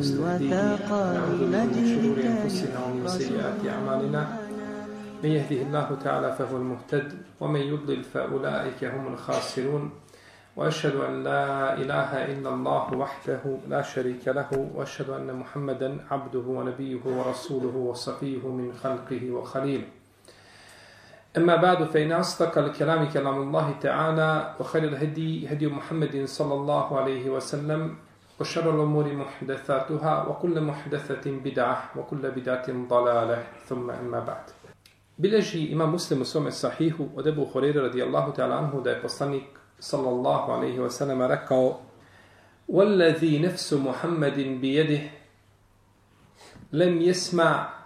وثاقا لنجدك من سيئات أعمالنا من يهده الله تعالى فهو المهتد ومن يضلل فأولئك هم الخاسرون وأشهد أن لا إله إلا الله وحده لا شريك له وأشهد أن محمدا عبده ونبيه ورسوله وصفيه من خلقه وخليله أما بعد فإن أصدق الكلام كلام الله تعالى وخير الهدي هدي محمد صلى الله عليه وسلم وشر الأمور محدثاتها وكل محدثة بدعة وكل بدعة ضلالة ثم أما بعد. muslim u svome sahihu od Ebu Horeira radijallahu ta'ala anhu da je poslanik sallallahu alaihi wa sallam rekao وَالَّذِي نَفْسُ مُحَمَّدٍ بِيَدِهِ لَمْ يَسْمَعْ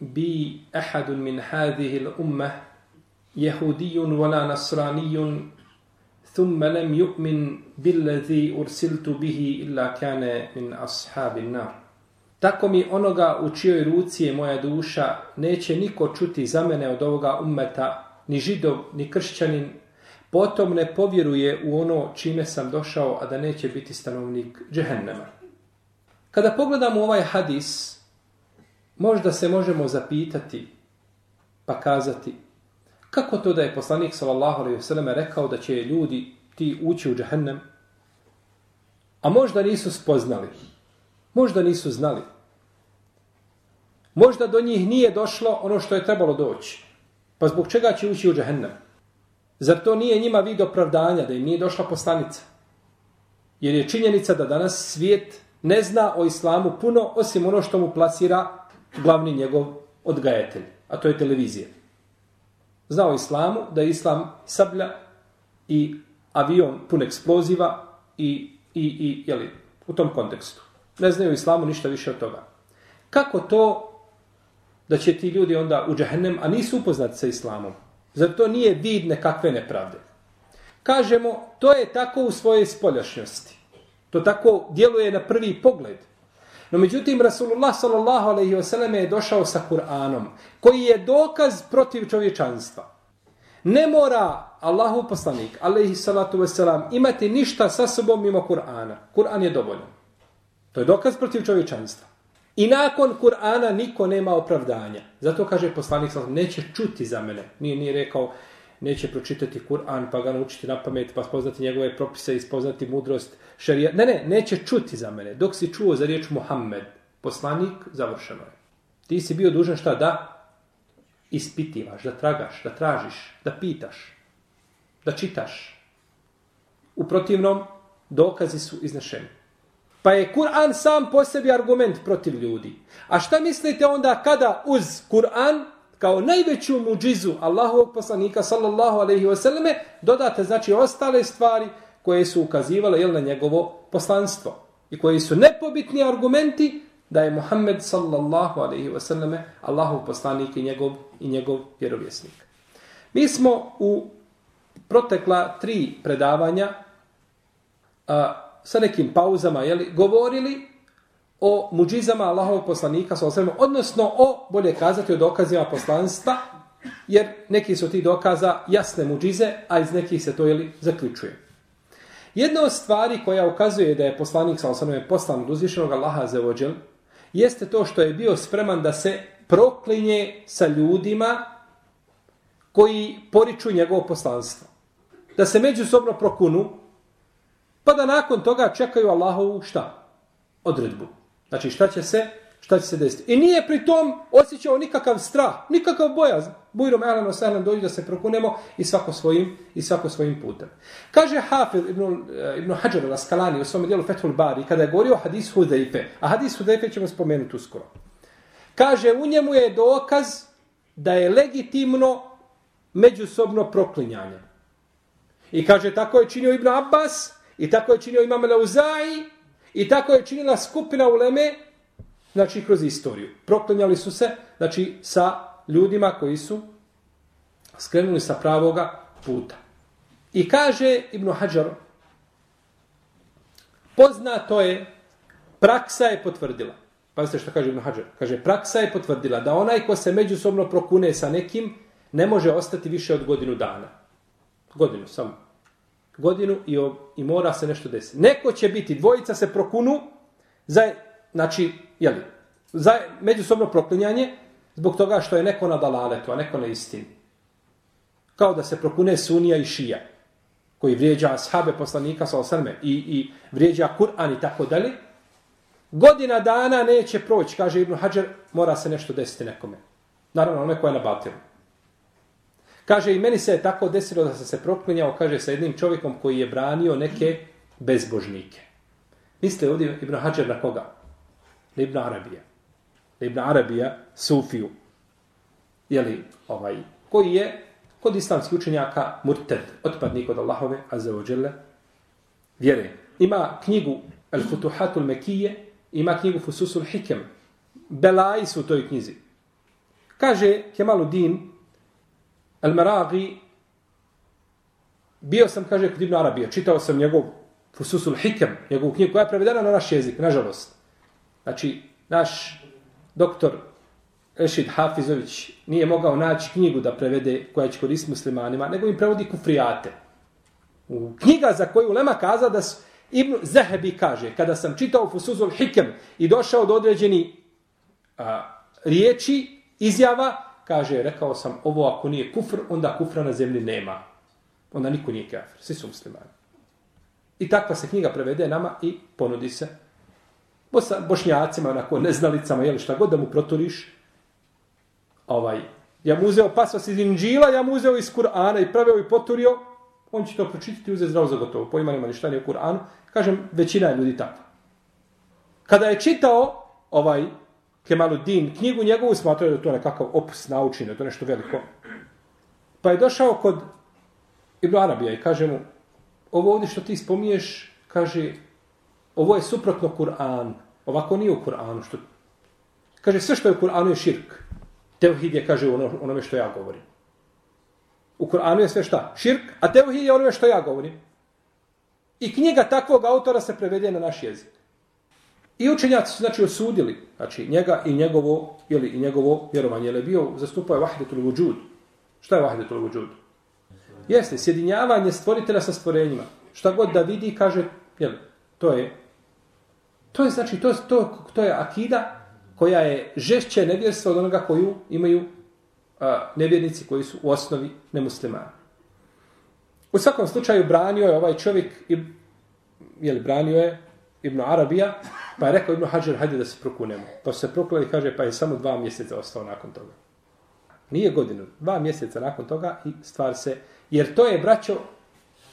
بي أحد من هذه الأمة يهودي ولا نصراني ثم لم يؤمن بالذي أرسلت به إلا كان من أصحاب النار Tako mi onoga u čijoj ruci je moja duša, neće niko čuti za mene od ovoga ummeta, ni židov, ni kršćanin, potom ne povjeruje u ono čime sam došao, a da neće biti stanovnik džehennema. Kada pogledamo ovaj hadis, Možda se možemo zapitati pa kazati kako to da je poslanik sallallahu alejhi ve selleme rekao da će ljudi ti ući u džehennem a možda nisu spoznali. Možda nisu znali. Možda do njih nije došlo ono što je trebalo doći. Pa zbog čega će ući u džehennem zar to nije njima vid opravdanja da im nije došla poslanica? Jer je činjenica da danas svijet ne zna o islamu puno osim ono što mu plasira glavni njegov odgajatelj, a to je televizija. Znao islamu da je islam sablja i avion pun eksploziva i, i, i jeli, u tom kontekstu. Ne znaju islamu ništa više od toga. Kako to da će ti ljudi onda u džahennem, a nisu upoznati sa islamom? Zar to nije vid nekakve nepravde? Kažemo, to je tako u svojoj spoljašnjosti. To tako djeluje na prvi pogled. No međutim, Rasulullah sallallahu alaihi wa sallam je došao sa Kur'anom, koji je dokaz protiv čovječanstva. Ne mora Allahu poslanik, alaihi salatu wa sallam, imati ništa sa sobom mimo Kur'ana. Kur'an je dovoljan. To je dokaz protiv čovječanstva. I nakon Kur'ana niko nema opravdanja. Zato kaže poslanik sallallahu neće čuti za mene. Nije, nije rekao, neće pročitati Kur'an pa ga naučiti na pamet pa spoznati njegove propise i spoznati mudrost šarija. Ne, ne, neće čuti za mene. Dok si čuo za riječ Muhammed, poslanik, završeno je. Ti si bio dužan šta? Da ispitivaš, da tragaš, da tražiš, da pitaš, da čitaš. U protivnom, dokazi su iznešeni. Pa je Kur'an sam po sebi argument protiv ljudi. A šta mislite onda kada uz Kur'an kao najveću muđizu Allahovog poslanika sallallahu alaihi wasallame dodate znači ostale stvari koje su ukazivale jel, na njegovo poslanstvo i koji su nepobitni argumenti da je Muhammed sallallahu alaihi wasallame Allahov poslanik i njegov, i njegov vjerovjesnik. Mi smo u protekla tri predavanja a, sa nekim pauzama jeli, govorili o muđizama Allahovog poslanika, odnosno o, bolje kazati, o dokazima poslanstva, jer neki su ti dokaza jasne muđize, a iz nekih se to jeli, zaključuje. Jedna od stvari koja ukazuje da je poslanik sa osnovim poslan od uzvišenog Allaha za ođel, jeste to što je bio spreman da se proklinje sa ljudima koji poriču njegovo poslanstvo. Da se međusobno prokunu, pa da nakon toga čekaju Allahovu šta? Odredbu. Znači šta će se, šta će se desiti. I nije pri tom osjećao nikakav strah, nikakav bojaz. Bujrom Elano Sehlan dođu da se prokunemo i svako svojim, i svako svojim putem. Kaže Hafil ibn, eh, ibn Hajar al-Askalani u svom dijelu Fethul Bari, kada je govorio hadis Hudejfe, a hadis Hudejfe ćemo spomenuti uskoro. Kaže, u njemu je dokaz da je legitimno međusobno proklinjanje. I kaže, tako je činio Ibn Abbas, i tako je činio Imam Leuzai, I tako je činila skupina uleme, znači kroz istoriju. Proklanjali su se, znači, sa ljudima koji su skrenuli sa pravoga puta. I kaže Ibn Hajar, poznato je, praksa je potvrdila. Pazite što kaže Ibn Hajar. Kaže, praksa je potvrdila da onaj ko se međusobno prokune sa nekim, ne može ostati više od godinu dana. Godinu, samo godinu i, o, i mora se nešto desiti. Neko će biti, dvojica se prokunu za znači, jeli, za, međusobno proklinjanje zbog toga što je neko na dalaletu, a neko na istini. Kao da se prokune sunija i šija, koji vrijeđa ashabe poslanika sa osrme i, i vrijeđa Kur'an i tako dalje, godina dana neće proći, kaže Ibn Hajar, mora se nešto desiti nekome. Naravno, neko je na batilu. Kaže, i meni se je tako desilo da sam se proklinjao, kaže, sa jednim čovjekom koji je branio neke bezbožnike. Misle ovdje Ibn Hajar na koga? Na Ibn Arabija. Na Ibn Arabija, Sufiju. Jeli, ovaj, koji je kod islamskih učenjaka murted, otpadnik od Allahove, azza vjere. Ima knjigu El Futuhatul Mekije, ima knjigu Fususul Hikem. Belaji su u toj knjizi. Kaže Kemaluddin El Meragi, bio sam, kaže, kod Ibn Arabija, čitao sam njegov Fususul Hikem, njegovu knjigu, koja je prevedena na naš jezik, nažalost. Znači, naš doktor Ešid Hafizović nije mogao naći knjigu da prevede koja će koristiti muslimanima, nego im prevodi kufrijate. U knjiga za koju Lema kaza da su, Ibn Zahebi kaže, kada sam čitao Fususul Hikem i došao do određeni a, riječi, izjava, kaže, rekao sam, ovo ako nije kufr, onda kufra na zemlji nema. Onda niko nije kafir, svi su muslimani. I takva se knjiga prevede nama i ponudi se Bosa, bošnjacima, onako, neznalicama, jeli šta god da mu proturiš, ovaj, ja mu uzeo pasos iz Inđila, ja mu uzeo iz Kur'ana i praveo i poturio, on će to pročitati i uzeti zdravo za gotovo. Pojma nema ništa nije u Kur'anu. Kažem, većina je ljudi takva. Kada je čitao ovaj Kemaluddin knjigu njegovu, smatrao da je to nekakav opus naučin, da je to nešto veliko. Pa je došao kod Ibn Arabija i kaže mu, ovo ovdje što ti spomiješ, kaže, ovo je suprotno Kur'an. Ovako nije u Kur'anu. Što... Kaže, sve što je u Kur'anu je širk. Tevhid je, kaže, ono, onome što ja govorim. U Kur'anu je sve šta? Širk, a tevhid je onome što ja govorim. I knjiga takvog autora se prevede na naš jezik. I učenjaci su, znači, osudili, znači, njega i njegovo, ili i njegovo vjerovanje, jer je bio, zastupao je vahdetul vujud. Šta je vahdetul vujud? Jeste, sjedinjavanje stvoritelja sa stvorenjima. Šta god da vidi, kaže, jel, to je, to je, znači, to, to, to je akida koja je žešće nevjerstva od onoga koju imaju a, nevjernici koji su u osnovi nemuslimani. U svakom slučaju branio je ovaj čovjek, i je li branio je Ibn Arabija, pa je rekao Ibn Hajar, hajde da se prokunemo. Pa se prokleli, kaže, pa je samo dva mjeseca ostao nakon toga. Nije godinu, dva mjeseca nakon toga i stvar se, jer to je, braćo,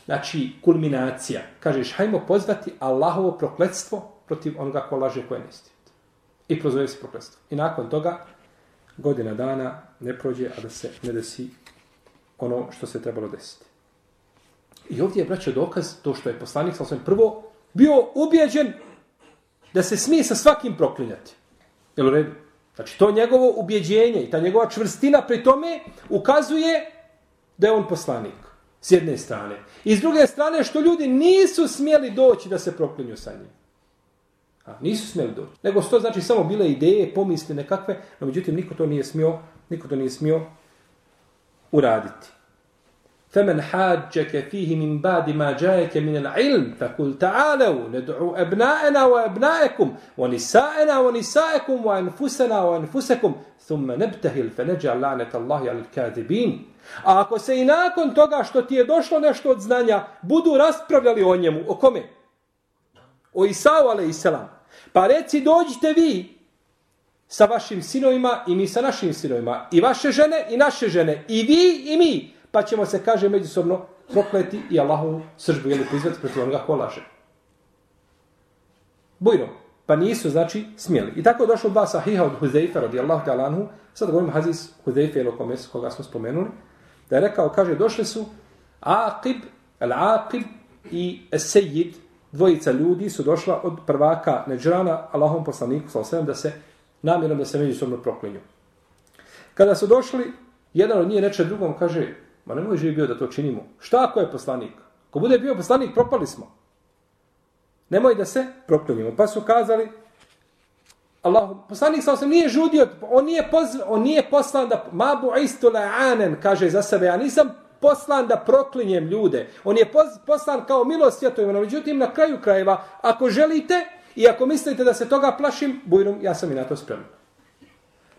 znači, kulminacija. Kažeš, hajmo pozvati Allahovo prokletstvo protiv onoga ko laže koje ne I prozove se prokletstvo. I nakon toga, godina dana ne prođe, a da se ne desi ono što se trebalo desiti. I ovdje je, braćo, dokaz to što je poslanik sa osvijem prvo bio ubijeđen da se smije sa svakim proklinjati. Jel u redu? Znači, to njegovo ubjeđenje i ta njegova čvrstina pri tome ukazuje da je on poslanik. S jedne strane. I s druge strane, što ljudi nisu smjeli doći da se proklinju sa njim. A, nisu smjeli doći. Nego to znači samo bile ideje, pomisli nekakve, no međutim niko to nije smio, niko to nije smio uraditi. فمن حاجك فيه من بعد ما جاءك من العلم فقل تعالوا ندعو أبناءنا وأبنائكم ونساءنا ونسائكم وأنفسنا وأنفسكم ثم نبتهل فنجعل لعنة الله على الكاذبين A ako se i nakon toga što ti je došlo nešto od znanja, budu raspravljali o njemu, o kome? O Isao, ale Isalam. Pa reci, dođite vi sa vašim sinovima i mi sa našim sinovima. I vaše žene i naše žene. I vi i mi. Pa ćemo se, kaže, međusobno prokleti i Allahu sržbu ili prizvati protiv onoga ko laže. Bujno. Pa nisu, znači, smjeli. I tako je došlo dva sahiha od Huzeifa, radijallahu ta'ala anhu. Sad govorim Haziz Huzeifa, ili koga smo spomenuli. Da je rekao, kaže, došli su Aqib, Al-Aqib i Sejid, dvojica ljudi su došla od prvaka Neđrana, Allahom poslaniku, sa osvijem, da se namjerom da se međusobno proklinju. Kada su došli, jedan od njih reče drugom, kaže, ma ne može bio da to činimo. Šta ako je poslanik? Ko bude bio poslanik, propali smo. Nemoj da se proklinjimo. Pa su kazali, Allah, poslanik sa osam nije žudio, on nije, pozv, on nije poslan da, mabu istu la'anen, kaže za sebe, ja nisam poslan da proklinjem ljude. On je poslan kao milost svjetovima, no međutim na kraju krajeva, ako želite, i ako mislite da se toga plašim, bujrum, ja sam i na to spreman.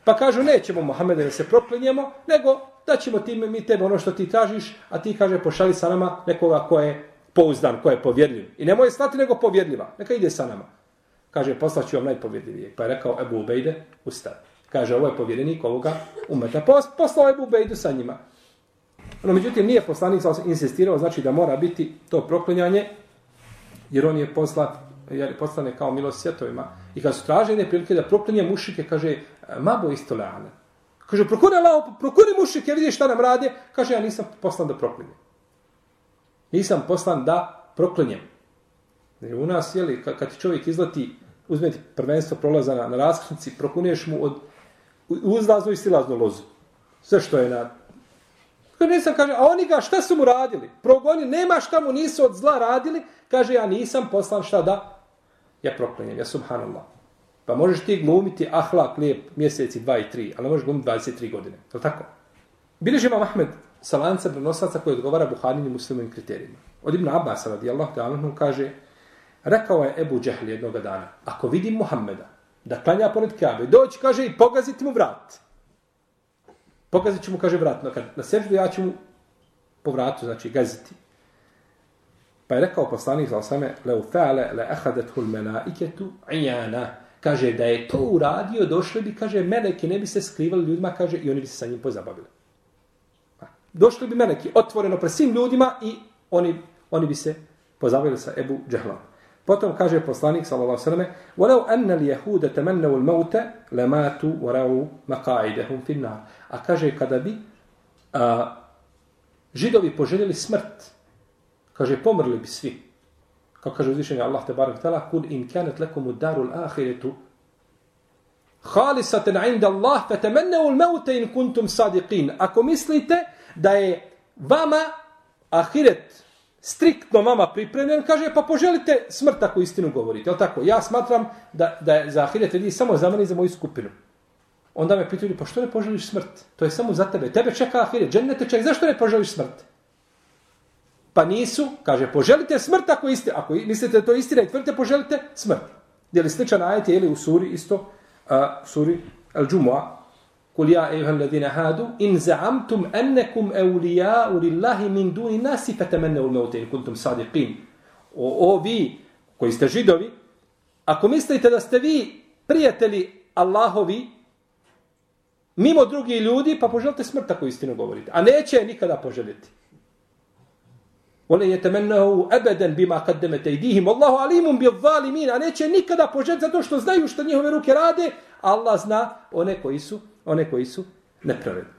Pa kažu, nećemo Mohameda da se proklinjemo, nego da ćemo ti, mi tebe ono što ti tražiš, a ti kaže, pošali sa nama nekoga ko je pouzdan, ko je povjedljiv. I nemoj slati nego povjedljiva, neka ide sa nama. Kaže, poslaću vam najpovjedljivije. Pa je rekao Ebu Ubejde, ustavi. Kaže, ovo je povjerenik ovoga umeta. Poslao Ebu Ubejdu sa njima. No, međutim, nije poslanik insistirao, znači da mora biti to proklinjanje, jer on je poslat, jer poslane kao milost svjetovima. I kad su tražene prilike da proklinje mušike, kaže, mabo istoleane. Kaže, prokuri Allah, prokuri mušike, vidiš šta nam rade. Kaže, ja nisam poslan da proklinjem. Nisam poslan da proklinjem. Jer u nas, jeli, kad ti čovjek izlati, uzme ti prvenstvo prolaza na, na raskrsnici, prokuneš mu od uzlaznu i silaznu lozu. Sve što je na... Kaže, nisam, kaže, a oni ga, šta su mu radili? Progoni, nema šta mu nisu od zla radili. Kaže, ja nisam poslan šta da? Ja proklinjem, ja subhanallah. Pa možeš ti glumiti ahlak lijep mjeseci, dva i tri, ali možeš glumiti 23 godine. Je li tako? Bileži imam Ahmed sa lanca prenosaca koji odgovara Buharinim muslimovim kriterijima. Od Ibn Abbas, radijallahu ta'ala, kaže, rekao je Ebu Džehli jednog dana, ako vidim Muhammeda, da klanja pored Kabe, doći, kaže, i pogaziti mu vrat. Pogazit ću mu, kaže, vrat. No, kad na seždu, ja ću mu po vratu, znači, gaziti. Pa je rekao poslanik, za osame, leu u le ehadet hul iketu, ijana. Kaže, da je to uradio, došli bi, kaže, meleki ne bi se skrivali ljudima, kaže, i oni bi se sa njim pozabavili. Došli bi meleki, otvoreno pred svim ljudima i oni, oni bi se pozabavili sa Ebu Džehlom. Potom kaže poslanik sallallahu alejhi وَلَوْ أَنَّ الْيَهُودَ تَمَنَّوُ al-yahuda tamannaw al-maut lamatu fi an-nar." A kaže kada bi a, židovi poželjeli smrt, kaže pomrli bi svi. Kao kaže uzvišenje Allah te barek tala, kul in kanat lakum ad-daru l'ahiretu halisaten khalisatan 'inda Allah fatamannaw al-maut in kuntum sadiqin. Ako mislite da je vama ahiret striktno vama pripremljen, kaže, pa poželite smrt ako istinu govorite. Je tako? Ja smatram da, da je za ahiret vidi samo za mene i za moju skupinu. Onda me pitaju, pa što ne poželiš smrt? To je samo za tebe. Tebe čeka ahiret, džennete čeka. Zašto ne poželiš smrt? Pa nisu, kaže, poželite smrt ako isti, Ako mislite da to istina i tvrdite, poželite smrt. Je li sličan ajet, je li u suri isto, uh, suri Al-đumu'a, Kul ja ejuha alladhina hadu in za'amtum annakum awliya'u lillahi min duni nasi fetemenne ul meute, in kuntum sadiqin. O, o vi koji ste židovi, ako mislite da ste vi prijatelji Allahovi mimo drugi ljudi, pa poželite smrt ako istinu govorite. A neće nikada poželjeti. je temennahu ebeden bima qaddamat tejdihim. Allahu alimum bi zalimin. A neće nikada požet zato što znaju što njihove ruke rade, Allah zna one koji su one koji su nepravedni.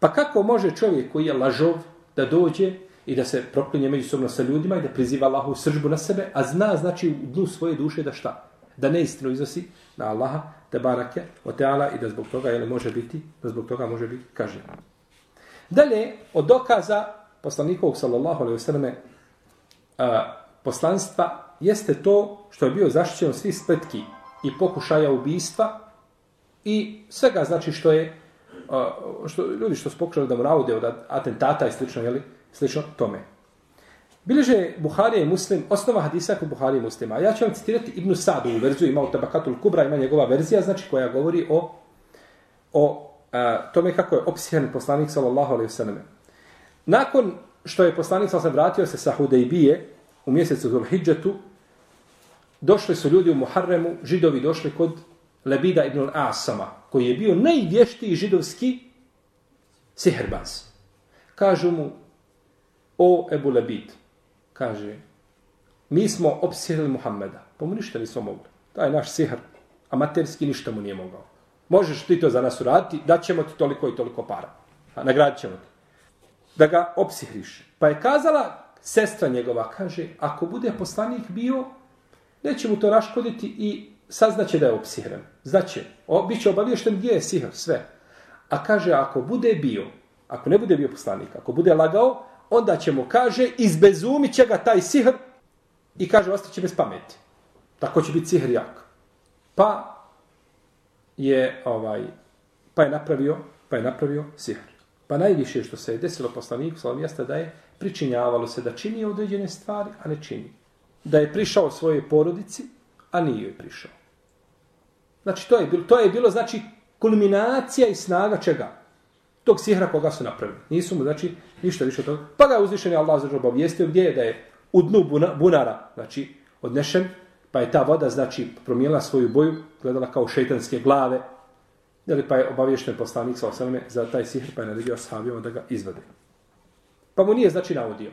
Pa kako može čovjek koji je lažov da dođe i da se proklinje međusobno sa ljudima i da priziva Allahu sržbu na sebe, a zna znači u dnu svoje duše da šta? Da neistinu iznosi na Allaha, te barake, o teala i da zbog toga jeli, može biti, da zbog toga može biti kažen. Dalje, od dokaza poslanikovog sallallahu alaihi vseleme eh, poslanstva jeste to što je bio zaštićen svih spletki i pokušaja ubijstva i svega znači što je eh, što ljudi što su pokušali da mu od atentata i slično, jeli, slično tome. Bileže Buharija i Muslim, osnova hadisa kod Buharija i Muslima. Ja ću vam citirati Ibnu Sadu u verziju, ima u Tabakatul Kubra, ima njegova verzija, znači koja govori o, o a, tome kako je opsihan poslanik sallallahu alaihi sallam. Nakon što je poslanik se vratio se sa Hudejbije u mjesecu Zulhidžetu, došli su ljudi u Muharremu, židovi došli kod Lebida ibn Asama, koji je bio najvještiji židovski siherbaz. Kažu mu, o Ebu Lebid, kaže, mi smo opsihili Muhammeda, pa mu ništa nismo mogli. Taj naš sihr, amaterski ništa mu nije mogao. Možeš ti to za nas uraditi, daćemo ti toliko i toliko para. A nagradit ćemo ti. Da ga opsihriš. Pa je kazala sestra njegova, kaže, ako bude poslanik bio, neće mu to raškoditi i saznaće da je opsihren. Znači, o, bit će obavješten gdje je sihr, sve. A kaže, ako bude bio, ako ne bude bio poslanik, ako bude lagao, onda ćemo, kaže, izbezumit će ga taj sihr i kaže, ostaće bez pameti. Tako će biti sihr jak. Pa je, ovaj, pa je napravio, pa je napravio sihr. Pa najviše što se je desilo poslaniku, sa jeste da je pričinjavalo se da čini određene stvari, a ne čini. Da je prišao svojoj porodici, a nije joj prišao. Znači, to je bilo, to je bilo znači, kulminacija i snaga čega? Tog sihra koga su napravili. Nisu mu, znači, ništa više od toga. Pa ga je uzvišen Allah za žalba obvijestio gdje je da je u dnu bunara, znači, odnešen, pa je ta voda, znači, promijenila svoju boju, gledala kao šeitanske glave, Jeli, pa je obavješten poslanik sa osaleme za taj sihr, pa je naredio ashabijama da ga izvade. Pa mu nije, znači, naudio.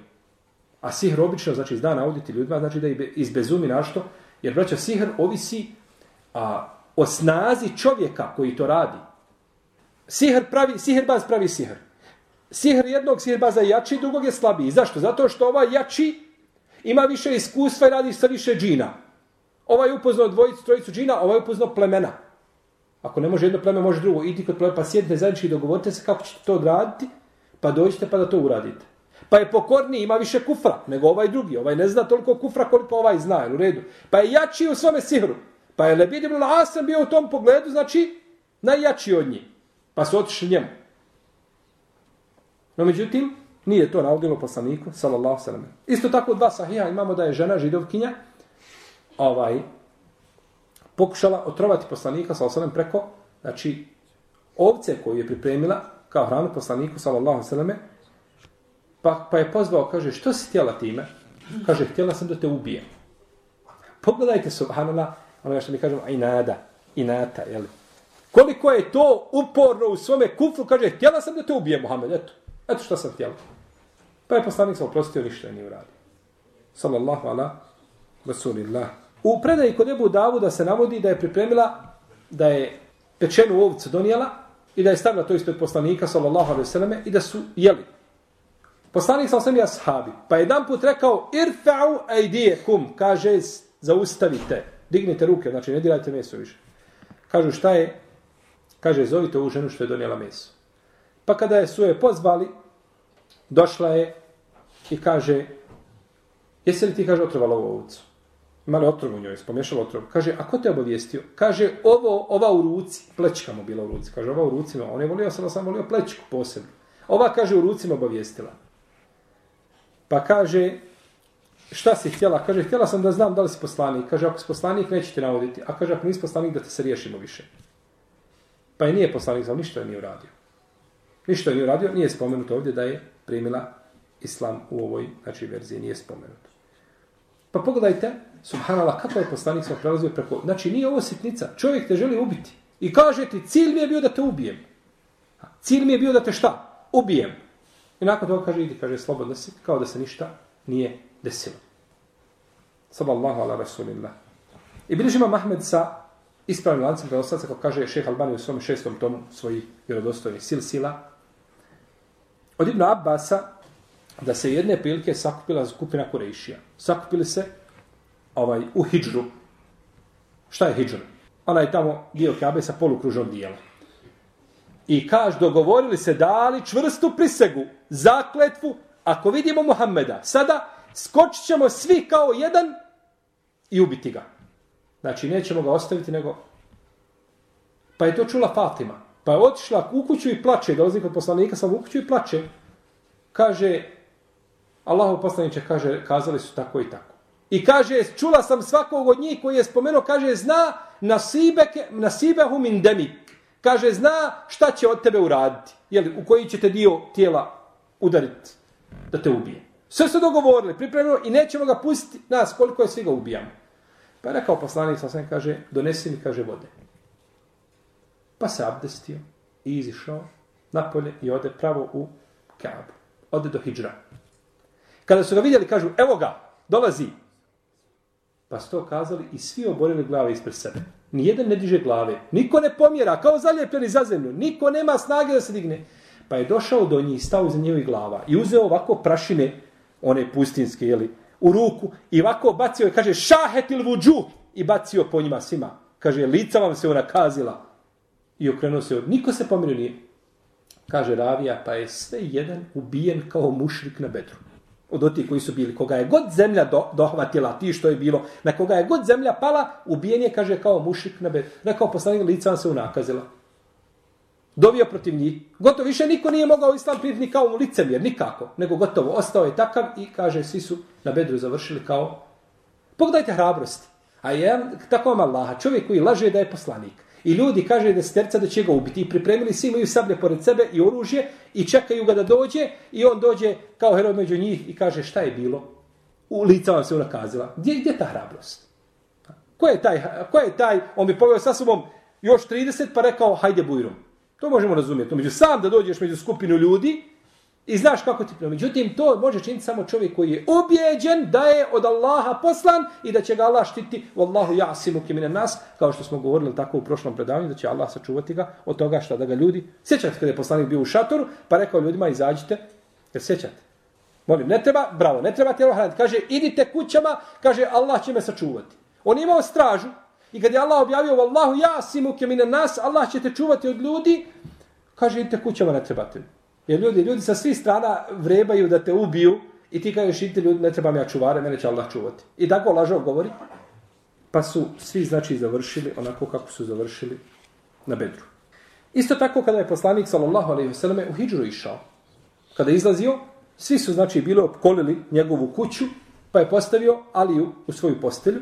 A sihr obično, znači, zna nauditi ljudima, znači da izbezumi našto, jer, braća, sihr ovisi a, o snazi čovjeka koji to radi. Sihr pravi, sihrbaz pravi sihr. Sihr jednog sihrbaza je jači, drugog je slabiji. Zašto? Zato što ovaj jači ima više iskustva i radi sa više džina. Ovaj upoznao dvojicu, trojicu džina, ovaj upoznao plemena. Ako ne može jedno pleme, može drugo. Idi kod pleme, pa sjedite zajednički dogovorite se kako ćete to odraditi, pa dođite pa da to uradite. Pa je pokorniji, ima više kufra nego ovaj drugi. Ovaj ne zna toliko kufra koliko ovaj zna, u redu. Pa je jači u svome sihru. Pa je Lebid ibn Asam bio u tom pogledu, znači, najjači od njih. Pa su otišli njemu. No, međutim, nije to naudilo poslaniku, sallallahu sallam. Isto tako dva sahija imamo da je žena židovkinja, ovaj, pokušala otrovati poslanika, sallallahu sallam, preko, znači, ovce koju je pripremila kao hranu poslaniku, sallallahu sallam, pa, pa je pozvao, kaže, što si htjela time? Kaže, htjela sam da te ubijem. Pogledajte, subhanallah, ono što mi kažemo, inada, inata, jel? Koliko je to uporno u svome kufru, kaže, htjela sam da te ubijem Muhammed, eto. Eto što sam htjela. Pa je poslanik sam oprostio, ništa nije uradio. Sallallahu ala, rasulillah. U predaji kod Ebu Davuda se navodi da je pripremila, da je pečenu ovcu donijela i da je stavila to ispred poslanika, sallallahu alaihi sallam, i da su jeli. Poslanik sam sam i ashabi. Pa je jedan put rekao, irfa'u ajdijekum, kaže, zaustavite. Dignite ruke, znači ne dirajte meso više. Kažu šta je? Kaže, zovite ovu ženu što je donijela meso. Pa kada je su je pozvali, došla je i kaže, jesi li ti, kaže, otrovala ovu ovcu? Imali otrov u njoj, spomješala otrov. Kaže, a ko te obavijestio? Kaže, ovo, ova u ruci, plečka mu bila u ruci. Kaže, ova u ruci, on je volio, sam sam volio plečku posebno. Ova, kaže, u ruci me obavijestila. Pa kaže, šta si htjela? Kaže, htjela sam da znam da li si poslanik. Kaže, ako si poslanik, neće te navoditi. A kaže, ako nisi poslanik, da te se riješimo više. Pa je nije poslanik, znam, ništa je nije uradio. Ništa je nije uradio, nije spomenuto ovdje da je primila islam u ovoj znači, verziji, nije spomenuto. Pa pogledajte, subhanallah, kako je poslanik sam prelazio preko... Znači, nije ovo sitnica, čovjek te želi ubiti. I kaže ti, cilj mi je bio da te ubijem. Cilj mi je bio da te šta? Ubijem. I nakon toga kaže, idi, kaže, slobodno si, kao da se ništa nije desilo. Sallallahu ala rasulillah. I bilježi Mahmed sa ispravnim lancem prenoslaca, kako kaže šeha Albani u svom šestom tomu svojih vjerodostojnih sil sila. Od Ibn Abbasa da se jedne prilike sakupila skupina Kurejšija. Sakupili se ovaj, u Hidžru. Šta je Hidžr? Ona je tamo dio Kabe sa polukružnog dijela. I kaž, dogovorili se, dali čvrstu prisegu, zakletvu, ako vidimo Muhammeda, sada skočit ćemo svi kao jedan i ubiti ga. Znači, nećemo ga ostaviti, nego... Pa je to čula Fatima. Pa je otišla u kuću i plače, dolazi kod poslanika, sam u kuću i plače. Kaže, Allahu poslaniče, kaže, kazali su tako i tako. I kaže, čula sam svakog od njih koji je spomenuo, kaže, zna nasibeke, nasibehu min demik. Kaže, zna šta će od tebe uraditi. Jeli, u koji će te dio tijela udariti da te ubije. Sve su dogovorili, pripremili i nećemo ga pustiti nas koliko je svi ga ubijamo. Pa je rekao poslanik, sam kaže, donesi mi, kaže, vode. Pa se abdestio i izišao napolje i ode pravo u Kaabu. Ode do Hidžra. Kada su ga vidjeli, kažu, evo ga, dolazi. Pa su to kazali i svi oborili glave ispred sebe. Nijedan ne diže glave. Niko ne pomjera, kao zalijepljeni za zemlju. Niko nema snage da se digne. Pa je došao do njih, stao za njevi glava i uzeo ovako prašine, one pustinske, jeli, u ruku i ovako bacio i kaže šahetil vuđu i bacio po njima svima. Kaže, lica vam se ona kazila. I okrenuo se, niko se pomirio nije. Kaže Ravija, pa je sve jedan ubijen kao mušrik na bedru. Od oti koji su bili. Koga je god zemlja do, dohvatila, ti što je bilo, na koga je god zemlja pala, ubijen je, kaže, kao mušik na bed. Rekao poslanik, lica vam se unakazila dovio protiv njih. Gotovo više niko nije mogao islam primiti ni kao licemjer, nikako. Nego gotovo, ostao je takav i kaže, svi su na bedru završili kao... Pogledajte hrabrosti. A je tako vam Allaha, čovjek koji laže da je poslanik. I ljudi kaže da sterca da će ga ubiti. I pripremili svi imaju sablje pored sebe i oružje i čekaju ga da dođe i on dođe kao heroj među njih i kaže šta je bilo? U lica vam se unakazila. Gdje, gdje je ta hrabrost? Ko je taj? Ko je taj? On bi poveo sa sobom još 30 pa rekao hajde bujrom. To možemo razumjeti. Među sam da dođeš među skupinu ljudi i znaš kako ti prema. Međutim, to može činiti samo čovjek koji je objeđen da je od Allaha poslan i da će ga Allah štiti Wallahu jasimu kimine nas, kao što smo govorili tako u prošlom predavanju, da će Allah sačuvati ga od toga što da ga ljudi... Sjećate kada je poslanik bio u šatoru, pa rekao ljudima izađite, jer sjećate. Molim, ne treba, bravo, ne treba tijelo hraniti. Kaže, idite kućama, kaže, Allah će me sačuvati. On imao stražu, I kad je Allah objavio Wallahu ja'simu kimine nas, Allah će te čuvati od ljudi, kaže idite kućama ne trebate. Jer ljudi, ljudi sa svih strana vrebaju da te ubiju i ti kažeš idite ljudi ne trebam ja čuvare, mene će Allah čuvati. I tako lažo govori. Pa su svi znači završili onako kako su završili na bedru. Isto tako kada je poslanik sallallahu alejhi ve selleme u hidžru išao, kada je izlazio, svi su znači bili opkolili njegovu kuću, pa je postavio Aliju u svoju postelju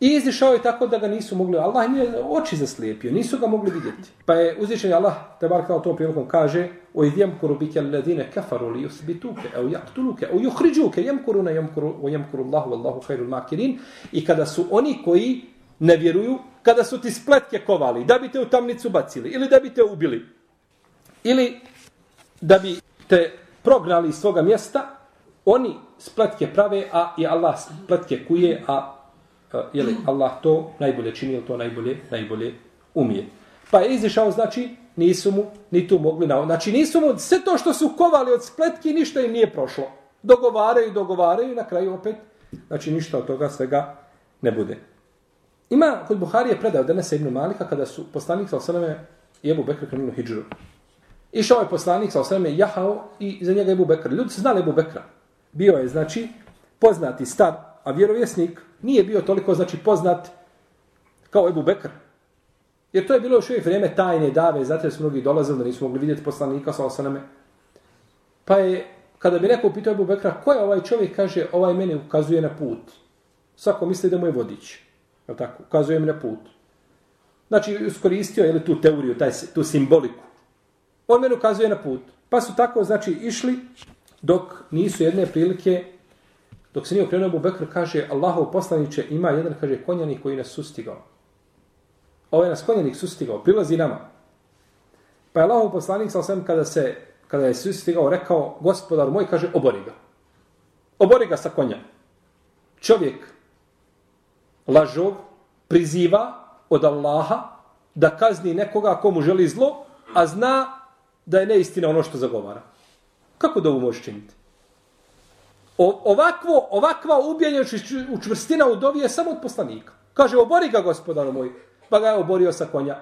I izišao je tako da ga nisu mogli, Allah nije oči zaslijepio, nisu ga mogli vidjeti. Pa je uzvišen Allah, te bar kao tom prilikom kaže, o idjem kuru bike ledine kafaru li usbituke, au jaktuluke, au juhriđuke, jem kuru na jem kuru, o Allahu, Allahu hajru makirin. I kada su oni koji ne vjeruju, kada su ti spletke kovali, da bi te u tamnicu bacili, ili da bi te ubili, ili da bi te prognali iz svoga mjesta, oni spletke prave, a i Allah spletke kuje, a je li Allah to najbolje čini, ili to najbolje, najbolje umije. Pa je izišao, znači, nisu mu ni tu mogli na... Znači, nisu mu, sve to što su kovali od spletki, ništa im nije prošlo. Dogovaraju, dogovaraju, na kraju opet, znači, ništa od toga svega ne bude. Ima, kod Buharije predao danas Ibn Malika, kada su poslanik sa osaleme i Ebu Bekr krenuli hijđru. Išao je poslanik sa osaleme jahao i za njega Ebu Bekr. Ljudi su znali Ebu Bekra. Bio je, znači, poznati star, a vjerovjesnik, nije bio toliko znači poznat kao Ebu Bekr. Jer to je bilo još uvijek vrijeme tajne dave, zato su mnogi dolazili da nisu mogli vidjeti poslanika sa osaname. Pa je, kada bi neko upitao Ebu Bekra, ko je ovaj čovjek, kaže, ovaj mene ukazuje na put. Svako misli da mu je vodič. Je tako? Ukazuje mi na put. Znači, iskoristio je tu teoriju, taj, tu simboliku. On mene ukazuje na put. Pa su tako, znači, išli dok nisu jedne prilike Dok se nije okrenuo Abu Bekr, kaže, Allahov poslaniće ima jedan, kaže, konjanik koji nas sustigao. Ovaj nas konjanik sustigao, prilazi nama. Pa je Allahov poslanik, sal sam, kada, se, kada je sustigao, rekao, gospodar moj, kaže, obori ga. Obori ga sa konja. Čovjek, lažov, priziva od Allaha da kazni nekoga komu želi zlo, a zna da je neistina ono što zagovara. Kako da ovo može činiti? O, ovakvo, ovakva ubijenja učvrstina u dovi je samo od poslanika. Kaže, obori ga, gospodar moj. Pa ga je oborio sa konja.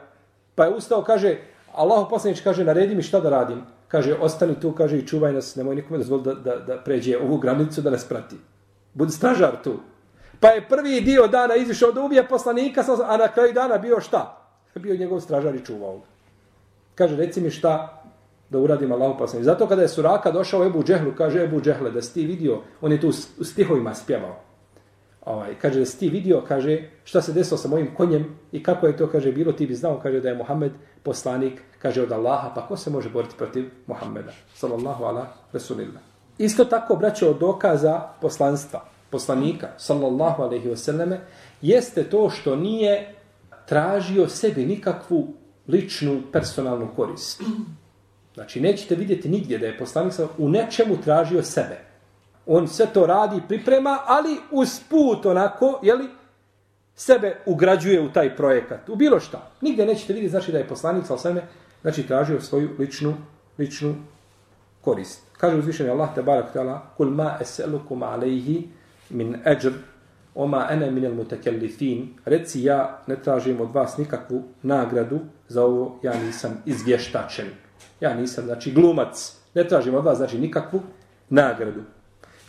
Pa je ustao, kaže, Allahu poslanič kaže, naredi mi šta da radim. Kaže, ostani tu, kaže, i čuvaj nas, nemoj nikome dozvoli da, da, da pređe ovu granicu, da nas prati. Budi stražar tu. Pa je prvi dio dana izišao da ubije poslanika, a na kraju dana bio šta? Bio njegov stražar i čuvao. Kaže, reci mi šta, da uradim Allahu poslanik. Zato kada je Suraka došao Ebu Džehlu, kaže Ebu Džehle, da si ti vidio, on je tu u stihovima spjevao. Ovaj, kaže da si ti vidio, kaže, šta se desilo sa mojim konjem i kako je to, kaže, bilo, ti bi znao, kaže da je Muhammed poslanik, kaže od Allaha, pa ko se može boriti protiv Muhammeda? Sallallahu ala Rasulillah. Isto tako, braće, od dokaza poslanstva, poslanika, sallallahu alaihi wasallame, jeste to što nije tražio sebi nikakvu ličnu, personalnu korist. Znači, nećete vidjeti nigdje da je poslanik sa u nečemu tražio sebe. On sve to radi, priprema, ali uz put onako, jeli, sebe ugrađuje u taj projekat. U bilo šta. Nigdje nećete vidjeti, znači da je poslanik sa sveme, znači tražio svoju ličnu, ličnu korist. Kaže uzvišenje Allah, te barak tala, kul ma eselukum alejhi min ajr, oma ene minel mutakellifin, reci ja ne tražim od vas nikakvu nagradu za ovo, ja nisam izvještačen. Ja nisam, znači, glumac. Ne tražim od vas, znači, nikakvu nagradu.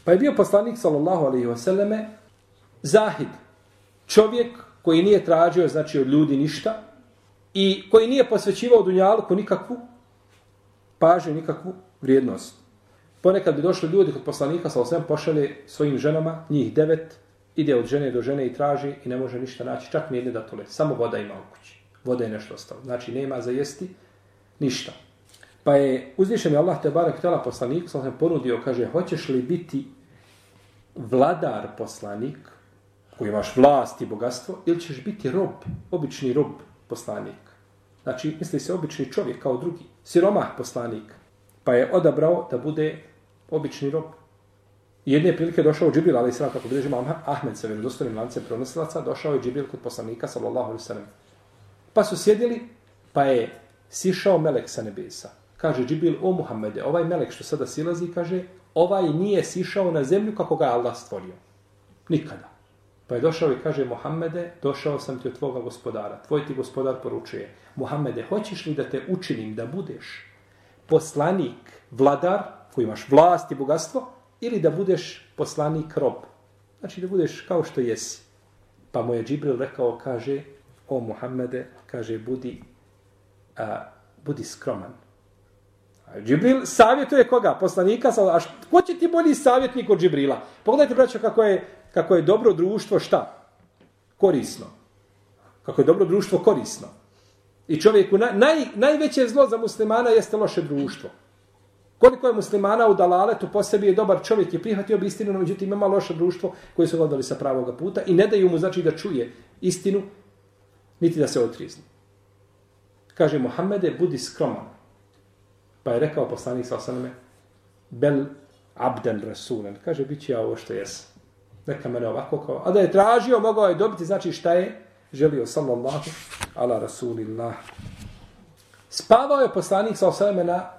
Pa je bio poslanik, sallallahu alaihi wasallame, zahid. Čovjek koji nije tražio, znači, od ljudi ništa i koji nije posvećivao dunjalku nikakvu pažnju, nikakvu vrijednost. Ponekad bi došli ljudi kod poslanika, sallallahu alaihi pošali svojim ženama, njih devet, ide od žene do žene i traži i ne može ništa naći, čak ni jedne datule, samo voda ima u kući. Voda je nešto ostalo. Znači, nema za jesti ništa. Pa je uzvišen je Allah te barek tela poslanik, sam se ponudio, kaže, hoćeš li biti vladar poslanik, koji imaš vlast i bogatstvo, ili ćeš biti rob, obični rob poslanik. Znači, misli se obični čovjek kao drugi, siromah poslanik. Pa je odabrao da bude obični rob. Jedne prilike došao Džibril, ali sada kako bilježimo Ahmed sa vjerodostojnim lancem pronosilaca, došao je Džibril kod poslanika, sallallahu alaihi sallam. Pa su sjedili, pa je sišao melek sa nebesa. Kaže Džibril, o Muhammede, ovaj melek što sada silazi, kaže, ovaj nije sišao na zemlju kako ga Allah stvorio. Nikada. Pa je došao i kaže, Muhammede, došao sam ti od tvoga gospodara. Tvoj ti gospodar poručuje, Muhammede, hoćeš li da te učinim da budeš poslanik, vladar, koji imaš vlast i bogatstvo, ili da budeš poslanik rob. Znači da budeš kao što jesi. Pa mu je Džibril rekao, kaže, o Muhammede, kaže, budi, a, budi skroman. Džibril savjetuje koga? Poslanika. A što, ko će ti bolji savjetnik od Džibrila? Pogledajte, braćo, kako je, kako je dobro društvo šta? Korisno. Kako je dobro društvo korisno. I čovjeku, naj, najveće zlo za muslimana jeste loše društvo. Koliko je muslimana u dalaletu po sebi je dobar čovjek i prihvatio bi istinu, no međutim ima loše društvo koji su gledali sa pravoga puta i ne daju mu znači da čuje istinu, niti da se otrizni. Kaže Muhammede, budi skroman. Pa je rekao poslanik sa osaname, bel abden rasulen. Kaže, bit ću ja ovo što jes. Neka mene ovako kao... A da je tražio, mogao je dobiti, znači šta je? Želio sallallahu ala rasulillah. Spavao je poslanik sa osaname na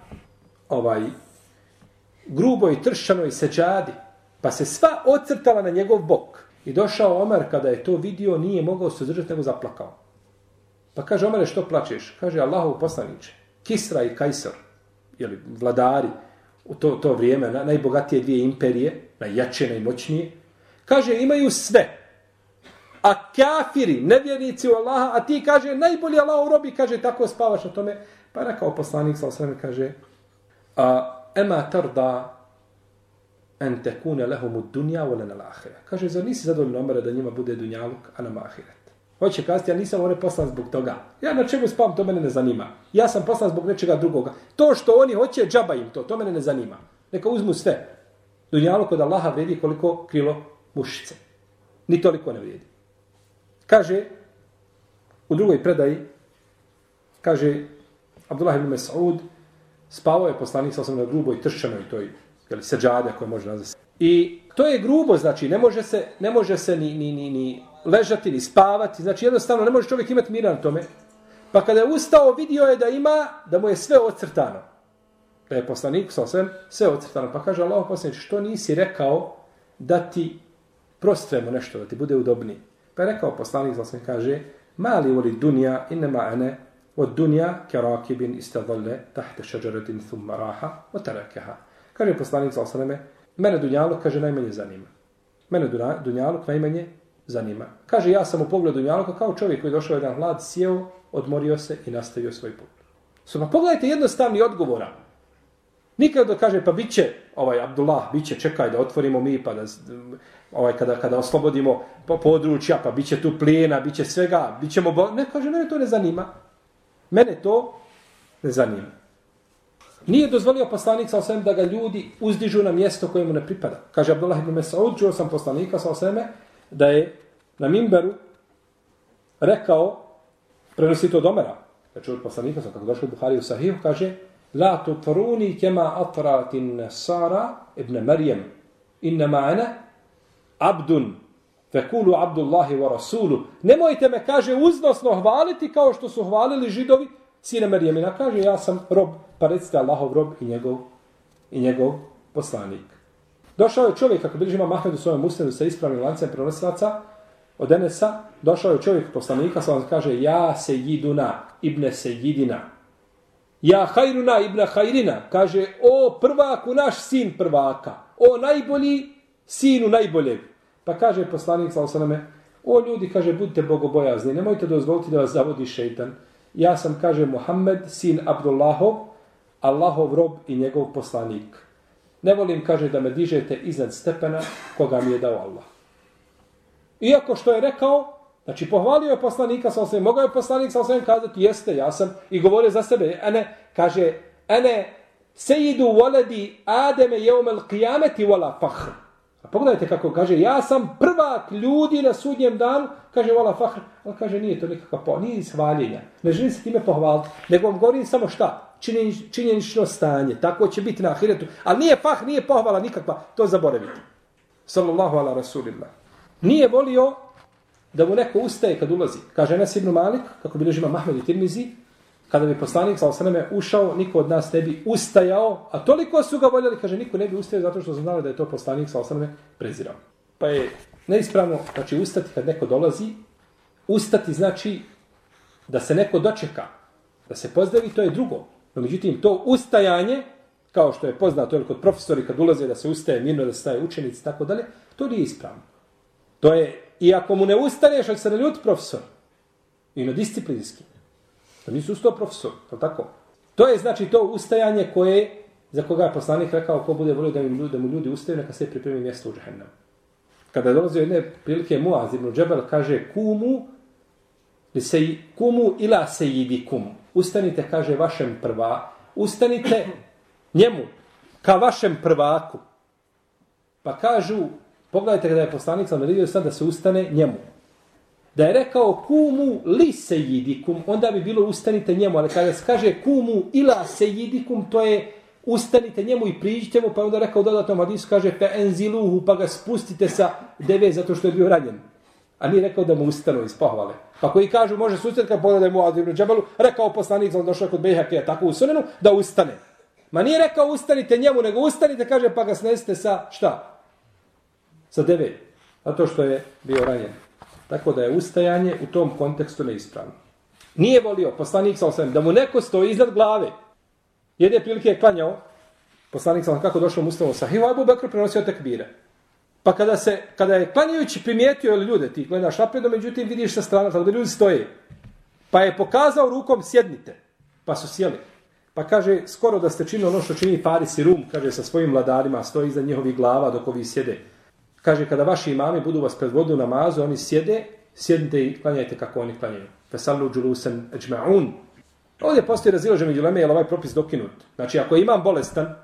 ovaj gruboj tršćanoj seđadi, pa se sva ocrtala na njegov bok. I došao Omer, kada je to vidio, nije mogao se zdržati, nego zaplakao. Pa kaže, Omer, što plačeš? Kaže, Allahov poslaniče, Kisra i Kajsor, jeli, vladari u to, to vrijeme, na, najbogatije dvije imperije, najjače, najmoćnije, kaže, imaju sve. A kafiri, nevjernici u Allaha, a ti kaže, najbolji Allah u robi, kaže, tako spavaš na tome. Pa rekao poslanik, sa osvrame, kaže, a ema tarda en tekune lehumu dunja volen al ahire. Kaže, zar nisi zadovoljno omara da njima bude dunjaluk, a nam ahiret? Hoće kazati, ja nisam one poslan zbog toga. Ja na čemu spavam, to mene ne zanima. Ja sam poslan zbog nečega drugoga. To što oni hoće, džaba im to, to mene ne zanima. Neka uzmu sve. Dunjalo kod Allaha vredi koliko krilo mušice. Ni toliko ne vredi. Kaže, u drugoj predaji, kaže Abdullah ibn Mas'ud, spavao je poslanik sa na gruboj tršćanoj toj jel, seđade koje može nazvati. I to je grubo, znači ne može se, ne može se ni, ni, ni, ni ležati, ni spavati, znači jednostavno ne može čovjek imati mira na tome. Pa kada je ustao, vidio je da ima, da mu je sve ocrtano. Da je poslanik sa sve, sve ocrtano. Pa kaže Allah poslanik, što nisi rekao da ti prostremo nešto, da ti bude udobni. Pa je rekao poslanik sa sve, kaže, mali voli dunja, inema ene, od dunja kerakibin istadole tahte šađaradin thumma raha o terakeha. Kaže poslanik sa osaname, mene dunjaluk, kaže, najmanje zanima. Mene dunjaluk najmanje zanima. Kaže, ja sam u pogledu dunjaluka kao čovjek koji je došao jedan hlad, sjeo, odmorio se i nastavio svoj put. Su pa pogledajte jednostavni odgovora. Nikad da kaže, pa bit će, ovaj, Abdullah, bit će, čekaj da otvorimo mi, pa da, ovaj, kada, kada oslobodimo područja, pa bit će tu plijena, bit će svega, bit ćemo, bo... ne, kaže, mene to ne zanima. Mene to ne zanima. Nije dozvolio poslanik sa osvijem da ga ljudi uzdižu na mjesto koje mu ne pripada. Kaže Abdullah ibn Mesaud, čuo sam poslanika sa osvijeme, da je na Mimberu rekao, prenosi to domera, znači, da čuo poslanika, kako došlo u Buhari u Sahihu, kaže La tutruni kema atratin Sara ibn Marijem innama ana abdun Fekulu Abdullahi wa Rasulu. Nemojte me, kaže, uznosno hvaliti kao što su hvalili židovi sine Marijemina. Kaže, ja sam rob, pa recite Allahov rob i njegov, i njegov poslanik. Došao je čovjek, kako bilježi imam Ahmed u svojom usnedu sa ispravnim lancem prenosilaca, od Enesa, došao je čovjek poslanika, sa vam kaže, ja se jiduna, ibne se jidina. Ja hajruna, ibna hajrina. Kaže, o prvaku, naš sin prvaka. O najbolji, sinu najboljeg. Pa kaže poslanik sa osaname, o ljudi, kaže, budite bogobojazni, nemojte dozvoliti da vas zavodi šeitan. Ja sam, kaže, Muhammed, sin Abdullahov, Allahov rob i njegov poslanik. Ne volim, kaže, da me dižete iznad stepena koga mi je dao Allah. Iako što je rekao, znači pohvalio je poslanika sa osvijem, mogao je poslanik sa osvijem kazati, jeste, ja sam, i govorio za sebe, ene, kaže, ene, sejidu voledi ademe jeumel qijameti vola fahr. Pogledajte kako kaže, ja sam prvak ljudi na sudnjem danu, kaže vola fahr, on kaže nije to nikakva po, nije ishvaljenja, ne želim se time pohvaliti, nego vam govorim samo šta, činjenično stanje, tako će biti na ahiretu, ali nije fah, nije pohvala nikakva, to zaboravite. Sallallahu ala rasulillah. Nije volio da mu neko ustaje kad ulazi. Kaže Enes ibn Malik, kako bi ima Mahmed i Tirmizi, kada bi poslanik sa osaname ušao, niko od nas ne bi ustajao, a toliko su ga voljeli, kaže, niko ne bi ustajao zato što su znali da je to poslanik sa osaname prezirao. Pa je neispravno, znači ustati kad neko dolazi, ustati znači da se neko dočeka, da se pozdravi, to je drugo. No, međutim, to ustajanje, kao što je poznato ili kod profesori kad ulaze da se ustaje mirno, da se staje učenici, tako dalje, to nije ispravno. To je, i ako mu ne ustaneš, ali se ne ljuti profesor, i na disciplinski, to nisu ustao profesor, to tako. To je znači to ustajanje koje, za koga je poslanik rekao, ko bude volio da, im, da mu ljudi ustaju, neka se pripremi mjesto u džahennem. Kada dolazi jedne prilike Muaz ibn Džebel, kaže, kumu, li se, kumu ila se jidi kumu ustanite, kaže, vašem prva, ustanite njemu, ka vašem prvaku. Pa kažu, pogledajte kada je poslanik sam vidio sad da se ustane njemu. Da je rekao kumu li sejidikum, onda bi bilo ustanite njemu, ali kada se kaže kumu ila sejidikum, to je ustanite njemu i priđite mu, pa onda rekao dodatno Madisu, kaže pe enziluhu, pa ga spustite sa deve zato što je bio ranjen. A nije rekao da mu ustanu iz pohvale. Pa koji kažu, može susret kad pogledaj mu Adibnu Džabalu, rekao poslanik, on došao kod Bejhake, tako u sunenu, da ustane. Ma nije rekao ustanite njemu, nego ustanite, kaže, pa ga snesite sa šta? Sa deve. Zato što je bio ranjen. Tako da je ustajanje u tom kontekstu neispravno. Nije volio poslanik sa osvijem da mu neko stoji iznad glave. Jedne prilike je klanjao, poslanik sa kako došao mu ustavo sa Abu Bekru prenosio tekbire. Pa kada se kada je klanjajući primijetio ili ljude, ti gledaš napredo, međutim vidiš sa strane da ljudi stoje. Pa je pokazao rukom sjednite. Pa su sjeli. Pa kaže, skoro da ste činili ono što čini Faris i Rum, kaže, sa svojim vladarima, stoji iza njihovih glava dok ovi sjede. Kaže, kada vaši imami budu vas predvodu namazu, oni sjede, sjednite i klanjajte kako oni klanjaju. Fesallu džulusen eđma'un. Ovdje postoji razilaže među leme, je ovaj propis dokinut. Znači, ako imam bolestan,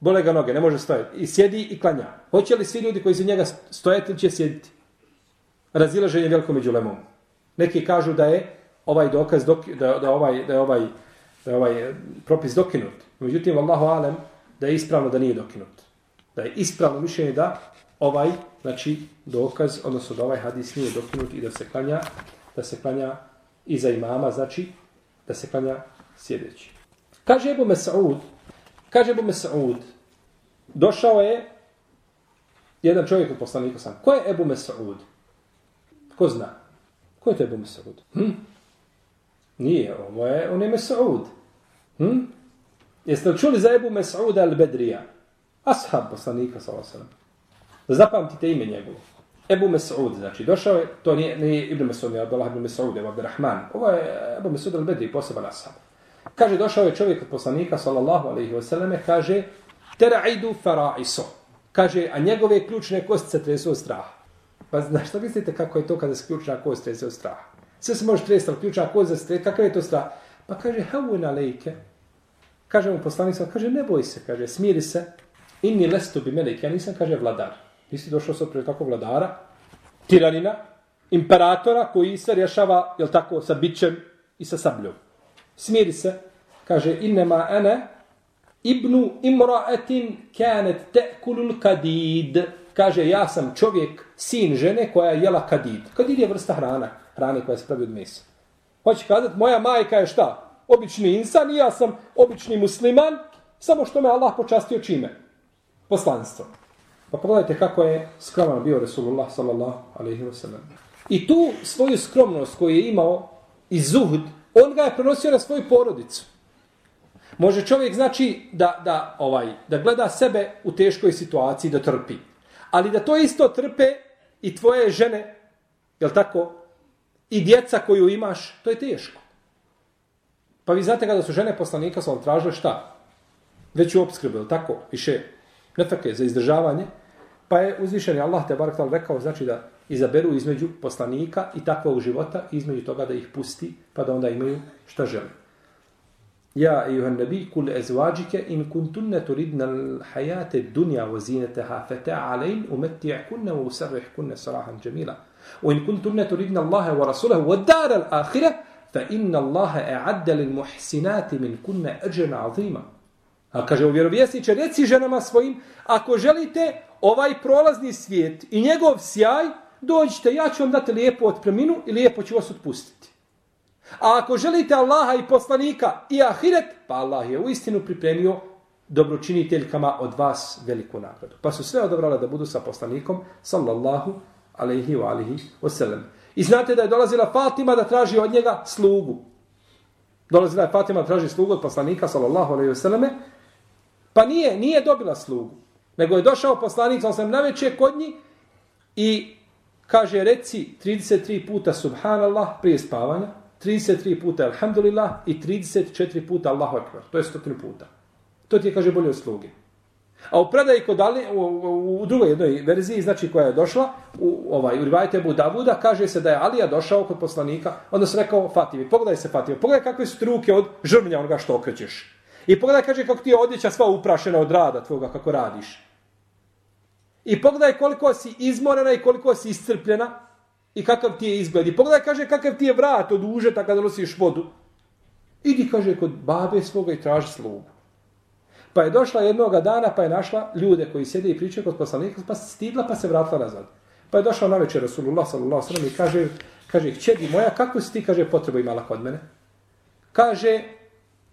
Bole ga noge, ne može stojati. I sjedi i klanja. Hoće li svi ljudi koji se njega stojati ili će sjediti? Razilaženje veliko među lemom. Neki kažu da je ovaj dokaz, dok, da, da, ovaj, da, je ovaj, da je ovaj propis dokinut. Međutim, Allahu alem, da je ispravno da nije dokinut. Da je ispravno mišljenje da ovaj, znači, dokaz, odnosno da ovaj hadis nije dokinut i da se klanja, da se klanja iza imama, znači, da se klanja sjedeći. Kaže Ebu Mesaud, Kaže Ebu Mesaud, došao je jedan čovjek u poslaniku sam. Ko je Ebu Mesaud? Ko zna? Ko je to Ebu Mesaud? Hm? Nije, ovo je, on je Mesaud. Hm? Jeste li čuli za Ebu Mesauda al-Bedrija? Ashab poslanika alejhi ve sellem zapamtite ime njegovo. Ebu Mes'ud, znači, došao je, to nije, nije Ibn Mes'ud, nije Abdullah Ibn Mes'ud, je Abdurrahman. Ovo je Ebu Mes'ud al-Bedri, poseban ashab. Kaže, došao je čovjek od poslanika, sallallahu alaihi wa sallame, kaže, teraidu faraiso. Kaže, a njegove ključne kosti se tresu od straha. Pa znaš, što mislite kako je to kada se ključna kost trese od straha? Sve se može tresati, ali ključna kost se stres, kakav je to strah? Pa kaže, havu na lejke. Kaže mu poslanik, kaže, ne boj se, kaže, smiri se. Inni lestu bi melek, ja nisam, kaže, vladar. Nisi došao sad prije tako vladara, tiranina, imperatora koji se rješava, jel tako, sa bićem i sa sabljom smiri se, kaže, innema ene ibnu imraatin kanet tekulul kadid. Kaže, ja sam čovjek, sin žene koja je jela kadid. Kadid je vrsta hrana, hrane koja se pravi od mesa. Hoće kazati, moja majka je šta? Obični insan i ja sam obični musliman, samo što me Allah počastio čime? Poslanstvo. Pa pogledajte kako je skroman bio Resulullah sallallahu alaihi wa sallam. I tu svoju skromnost koju je imao i zuhd on ga je prenosio na svoju porodicu. Može čovjek znači da, da, ovaj, da gleda sebe u teškoj situaciji, da trpi. Ali da to isto trpe i tvoje žene, je tako? I djeca koju imaš, to je teško. Pa vi znate kada su žene poslanika su vam tražile šta? Već obskrbu, jel tako? Više nefake za izdržavanje. Pa je uzvišeni Allah te barak rekao, znači da izaberu između poslanika i takvog života, između toga da ih pusti, pa da onda imaju šta žele. Ja, ejuhan nabi, kul ezvađike in kuntunne turidna l'hajate dunja wa zineteha feta'alein umetti'kunne wa usarrihkunne sarahan džemila. Wa in kuntunne turidna Allahe wa rasulahu wa dara l'akhire, fa inna Allahe e'adda lil muhsinati min kunne ađena azima. A kaže u vjerovjesniče, reci ženama svojim, ako želite ovaj prolazni svijet i njegov sjaj, dođite, ja ću vam dati lijepu otpreminu i lijepo ću vas otpustiti. A ako želite Allaha i poslanika i ahiret, pa Allah je u istinu pripremio dobročiniteljkama od vas veliku nagradu. Pa su sve odobrale da budu sa poslanikom, sallallahu alaihi wa alihi wasallam. I znate da je dolazila Fatima da traži od njega slugu. Dolazila je Fatima da traži slugu od poslanika, sallallahu alaihi wasallam. Pa nije, nije dobila slugu. Nego je došao poslanik, on sam wasallam, kod njih i kaže reci 33 puta subhanallah prije spavanja, 33 puta alhamdulillah i 34 puta Allahu akbar. To je stotinu puta. To ti je, kaže, bolje od sluge. A u predaji kod Ali, u, u, u drugoj jednoj verziji, znači koja je došla, u, ovaj, u Rivajte Abu Davuda, kaže se da je Alija došao kod poslanika, onda se rekao Fatimi, pogledaj se Fatimi, pogledaj kakve su ruke od žrvnja onoga što okrećeš. I pogledaj, kaže, kako ti je odjeća sva uprašena od rada tvoga, kako radiš. I pogledaj koliko si izmorena i koliko si iscrpljena i kakav ti je izgled. I pogledaj, kaže, kakav ti je vrat od užeta kada nosiš vodu. Idi, kaže, kod babe svoga i traži slugu. Pa je došla jednoga dana, pa je našla ljude koji sjede i pričaju kod poslanika, pa se stidla, pa se vratila nazad. Pa je došla na večer Rasulullah sallallahu sallam i kaže, kaže, kćedi moja, kako si ti, kaže, potrebu imala kod mene? Kaže,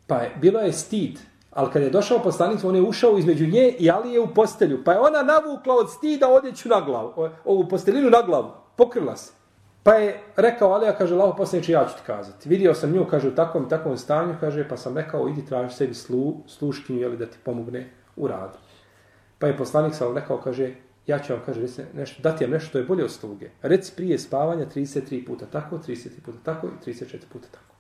pa je, bilo je stid, Ali kad je došao poslanik, on je ušao između nje i Ali je u postelju. Pa je ona navukla od stida odjeću na glavu, ovu postelinu na glavu. Pokrila se. Pa je rekao Alija, kaže, lavo poslaniče, ja ću ti kazati. Vidio sam nju, kaže, u takvom takvom stanju, kaže, pa sam rekao, idi traži sebi slu, sluškinju, jeli, da ti pomogne u radu. Pa je poslanik sam rekao, kaže, ja ću vam, kaže, nešto, dati vam nešto što je bolje od sluge. Reci prije spavanja 33 puta tako, 33 puta tako i 34 puta tako.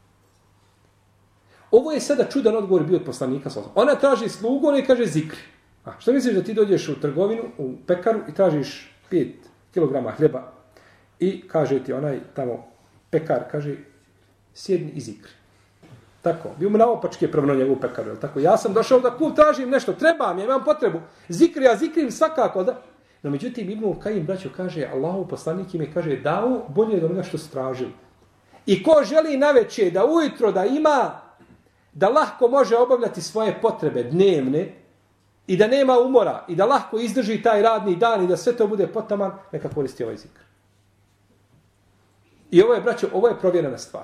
Ovo je sada čudan odgovor bio od poslanika. Ona traži slugu, ona kaže zikri. A što misliš da ti dođeš u trgovinu, u pekaru i tražiš 5 kg hljeba i kaže ti onaj tamo pekar, kaže sjedni i zikri. Tako, bio mu naopačke je na njegovu pekaru, je tako? Ja sam došao da kup, tražim nešto, treba mi, imam potrebu. Zikri, ja zikrim svakako, da. No, međutim, Ibnu Kajim, braćo, kaže, Allahu poslanik im je, kaže, dao bolje od onoga što stražili. I ko želi naveće da ujutro da ima da lahko može obavljati svoje potrebe dnevne i da nema umora i da lahko izdrži taj radni dan i da sve to bude potaman, neka koristi ovaj zikr. I ovo je, braćo, ovo je provjerena stvar.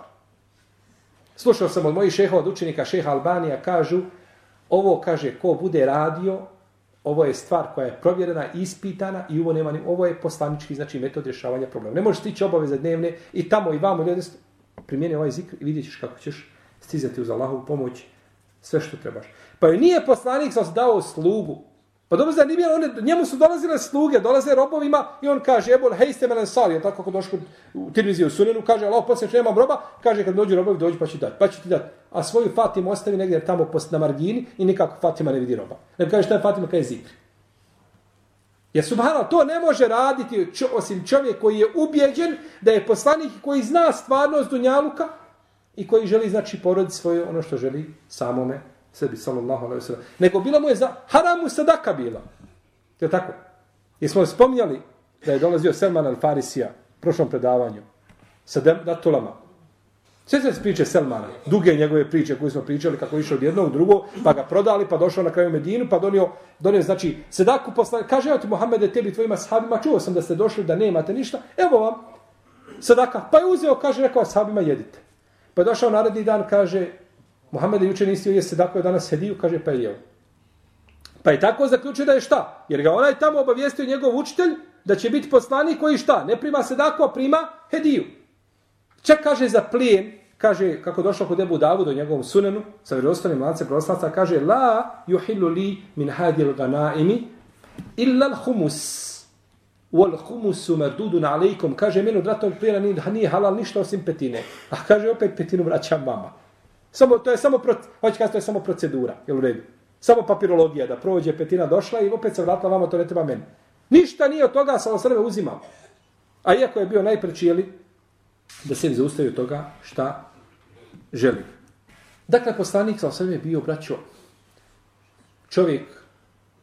Slušao sam od mojih šeha od učenika, šeha Albanija, kažu, ovo kaže, ko bude radio, ovo je stvar koja je provjerena, ispitana i ovo nema ni, ovo je poslanički, znači metod rješavanja problema. Ne možeš stići obaveze dnevne i tamo i vamo ljudi ovaj zikr i vidjet ćeš kako ćeš stizati uz Allahovu pomoć, sve što trebaš. Pa joj nije poslanik sa dao slugu. Pa dobro zna, nije, one, njemu su dolazile sluge, dolaze robovima i on kaže, ebol, hej ste melen sali, je tako kako došlo u Tirmizi u Sunenu, kaže, Allah, poslije nemam roba, kaže, kad dođu robovi, dođu pa ću dati, pa ću ti dati. Pa A svoju Fatimu ostavi negdje tamo na margini i nikako Fatima ne vidi roba. Ne kaže, šta je Fatima, kaj je zikri. Jer subhanallah, to ne može raditi čo, osim čovjek koji je ubjeđen da je poslanik koji zna stvarnost Dunjaluka, i koji želi znači porodi svoje ono što želi samome sebi sallallahu alejhi ve sellem nego bila mu je za haramu sadaka bila. Je tako? Jesmo spomnjali da je dolazio Selman al Farisija u prošlom predavanju sa datulama? Sve se priče Selmana, duge njegove priče koje smo pričali kako je išao od jednog drugog, pa ga prodali, pa došao na kraju Medinu, pa donio, donio znači, sedaku posla, kaže, evo ti Mohamede, tebi tvojima sahabima, čuo sam da ste došli da nemate ništa, evo vam, sedaka, pa je uzeo, kaže, rekao, sahabima jedite. Pa je došao naredni dan, kaže, Muhammed juče nisi joj da je danas sediju, kaže, pa je jeo. Pa je tako zaključio da je šta? Jer ga onaj tamo obavijestio njegov učitelj da će biti poslanik koji šta? Ne prima sedako, a prima hediju. Čak kaže za plijen, kaže, kako došao kod Ebu Davu do njegovom sunenu, sa vjerostanim lance proslaca, kaže, la juhilu li min hadil ganaimi illa humus wal humusu mardudun alaykum. Kaže meni odratog plijena nije, nije halal ništa osim petine. A kaže opet petinu vraća mama samo to je samo hoće kaže to je samo procedura je u redu? Samo papirologija da prođe petina došla i opet se vratila vama to ne treba meni. Ništa nije od toga sa osrve uzimam. A iako je bio najpreći, jeli, da se zaustavi zaustavio toga šta želi. Dakle, poslanik sa osvijem je bio braćo čovjek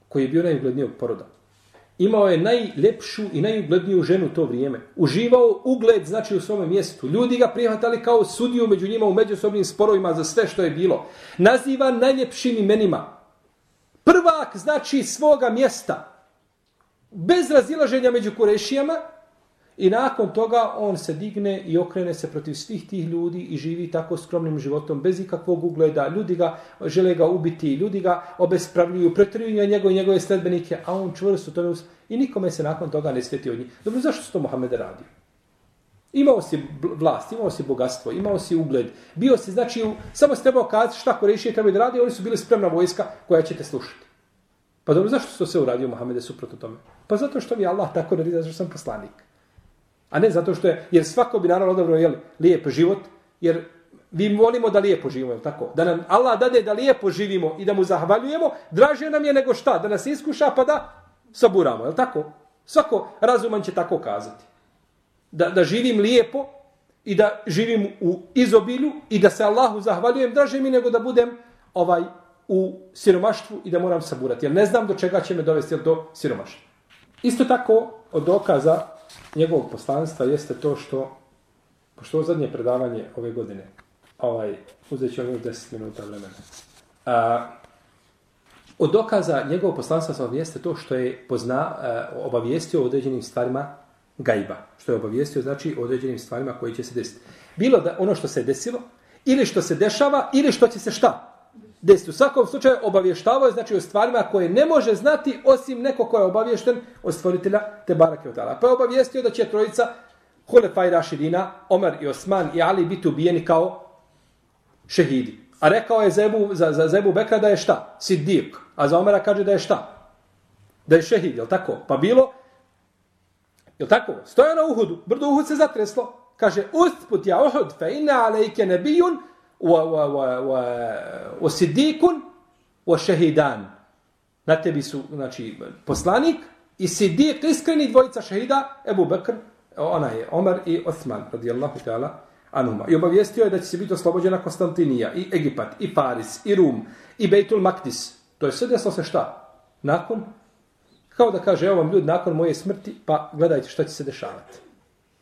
koji je bio najuglednijog poroda. Imao je najljepšu i najugledniju ženu to vrijeme. Uživao ugled, znači u svome mjestu. Ljudi ga prihvatali kao sudiju među njima u međusobnim sporovima za sve što je bilo. Naziva najljepšim imenima. Prvak znači svoga mjesta. Bez razilaženja među kurešijama, I nakon toga on se digne i okrene se protiv svih tih ljudi i živi tako skromnim životom, bez ikakvog ugleda. Ljudi ga žele ga ubiti, ljudi ga obespravljuju, pretruju njegove, njegove sledbenike, a on čvrsto tome us... I nikome se nakon toga ne sveti od njih. Dobro, zašto su to Mohamed radio? Imao si vlast, imao si bogatstvo, imao si ugled. Bio si, znači, u, samo se trebao kazati šta ko rešije treba da radi, oni su bili spremna vojska koja će te slušati. Pa dobro, zašto su to sve uradio Mohamede suprotno tome? Pa zato što mi Allah tako naredi, zato što sam poslanik. A ne zato što je, jer svako bi naravno odabrao jel, lijep život, jer vi volimo da lijepo živimo, jel tako? Da nam Allah dade da lijepo živimo i da mu zahvaljujemo, draže nam je nego šta, da nas iskuša pa da saburamo, jel tako? Svako razuman će tako kazati. Da, da živim lijepo i da živim u izobilju i da se Allahu zahvaljujem, draže mi nego da budem ovaj u siromaštvu i da moram saburati. Jer ne znam do čega će me dovesti jel do siromaštva. Isto tako od dokaza njegovog poslanstva jeste to što, pošto ovo zadnje predavanje ove godine, ovaj, uzet ću ovih 10 minuta vremena. A, od dokaza njegovog poslanstva sam jeste to što je pozna, a, obavijestio o određenim stvarima gajba. Što je obavijestio, znači, o određenim stvarima koji će se desiti. Bilo da ono što se desilo, ili što se dešava, ili što će se šta? Desiti. U svakom slučaju obavještavao je znači o stvarima koje ne može znati osim neko ko je obavješten od stvoritelja te barake od Pa je obavijestio da će trojica Hulefaj Rašidina, Omer i Osman i Ali biti ubijeni kao šehidi. A rekao je Zebu, za, za Zebu Bekra da je šta? Siddiq. A za Omera kaže da je šta? Da je šehid, je tako? Pa bilo, je tako? Stoja na ono Uhudu, brdo Uhud se zatreslo. Kaže, usput ja Uhud, fe inna alejke nebijun, wa sidikun wa shahidan. Na tebi su znači poslanik i sidik iskreni dvojica šehida Ebu Bekr ona je Omar i Osman radijallahu ta'ala anuma i obavijestio je da će se biti oslobođena Konstantinija i Egipat i Paris i Rum i Bejtul Maktis. To je sve desilo se šta? Nakon? Kao da kaže evo vam ljudi nakon moje smrti pa gledajte šta će se dešavati.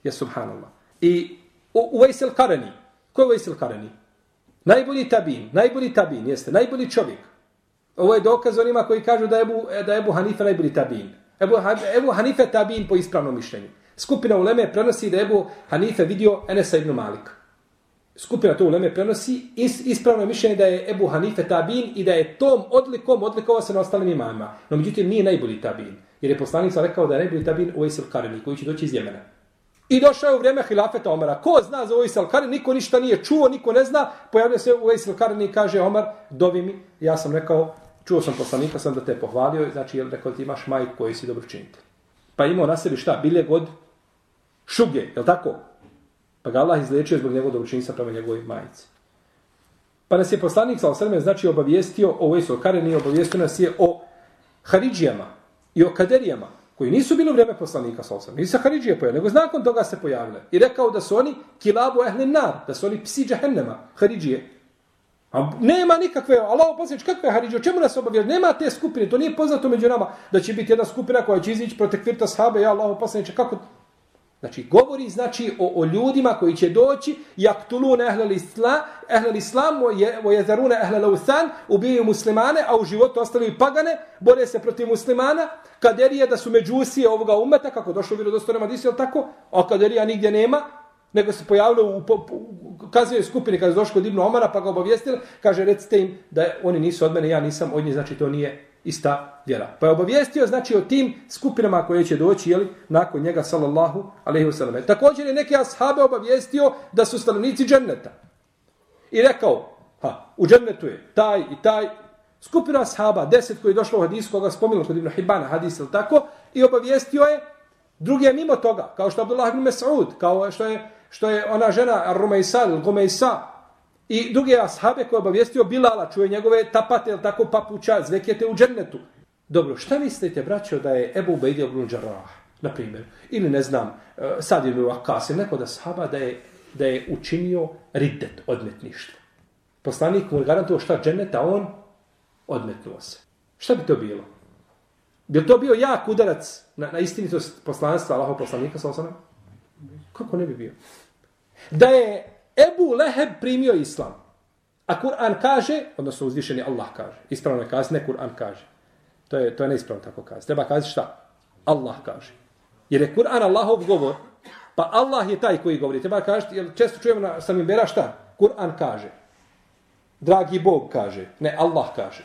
Ja, subhanallah. I u Vejsel Kareni. Ko je Vejsel Kareni? Najbolji tabin, najbolji tabin jeste, najbolji čovjek. Ovo je dokaz onima koji kažu da je Ebu, da je Ebu Hanife najbolji tabin. Ebu, Ebu Hanife tabin po ispravnom mišljenju. Skupina uleme prenosi da je Ebu Hanife vidio Enesa ibn Malik. Skupina to uleme prenosi is, ispravno mišljenje da je Ebu Hanife tabin i da je tom odlikom odlikovao se na ostalim imama. No međutim nije najbolji tabin. Jer je poslanik rekao da je najbolji tabin u Esel Kareli koji će doći iz Jemena. I došao je u vrijeme hilafeta Omara. Ko zna za Uvejs Alkarin? Niko ništa nije čuo, niko ne zna. Pojavlja se Uvejs Alkarin i kaže Omar, dovi mi. Ja sam rekao, čuo sam poslanika, sam da te pohvalio. Znači, jel rekao ti imaš majk koji si dobro činite. Pa imao na sebi šta? Bilje god šuge, je li tako? Pa ga Allah izlečio zbog njegovog dobročinjstva prema njegovoj majici. Pa nas je poslanik sa osrme, znači obavijestio o Uvejs Alkarin i obavijestio nas je o Haridžijama i o Kaderijama koji nisu bili u vrijeme poslanika sa osam. sa Haridžije pojavili, nego nakon toga se pojavile. I rekao da su oni kilabu ehlen nar, da su oni psi džahennema, Haridžije. A nema nikakve, Allah posljednič, kakve Haridžije, o čemu nas obavljaju? Nema te skupine, to nije poznato među nama da će biti jedna skupina koja će izići protiv kvirta sahabe, ja Allah posljednič, kako Znači, govori znači o, o ljudima koji će doći, jaktulun ehlel islam, ehlel islam, vo jezarune ehlel usan, ubijaju muslimane, a u životu ostavljaju pagane, bore se protiv muslimana, kaderije da su međusije ovoga umeta, kako došlo u vjerodostojnom Adisi, tako? A kaderija nigdje nema, nego se pojavilo u, u, u kazuje skupini kada je došlo kod Ibnu Omara, pa ga obavijestila, kaže, recite im da oni nisu od mene, ja nisam od njih, znači to nije ista vjera. Pa je obavijestio znači o tim skupinama koje će doći jeli, nakon njega sallallahu alejhi ve. Također je neke ashabe obavijestio da su stanovnici dženneta. I rekao, ha, u džennetu je taj i taj skupina ashaba, deset koji je došlo u hadisu koga spomenuo kod Ibn Hibana, hadis ili tako, i obavijestio je druge mimo toga, kao što Abdullah ibn Mas'ud, kao što je, što je ona žena Rumejsa ili Gomejsa, I druge ashabe koje obavijestio Bilala, čuje njegove tapate, ili tako papuća, zvekete u džennetu. Dobro, šta mislite, braćo, da je Ebu Ubejdi ibn Đarrah, na primjer. Ili ne znam, e, sad je bilo ili neko da sahaba da je, da je učinio riddet, odmetništvo. Poslanik mu je garantuo šta dženeta, on odmetnuo se. Šta bi to bilo? Bi to bio jak udarac na, na istinitost poslanstva Allahov poslanika, sa osanem? Kako ne bi bio? Da je Ebu Leheb primio islam, a Kur'an kaže, odnosno uzvišeni Allah kaže, ispravno je kaže, ne Kur'an kaže. To je, to je neispravno tako kaže. Treba kazi šta? Allah kaže. Jer je Kur'an Allahov govor, pa Allah je taj koji govori. Treba kaži, jer često čujemo na samim bera šta? Kur'an kaže. Dragi Bog kaže. Ne, Allah kaže.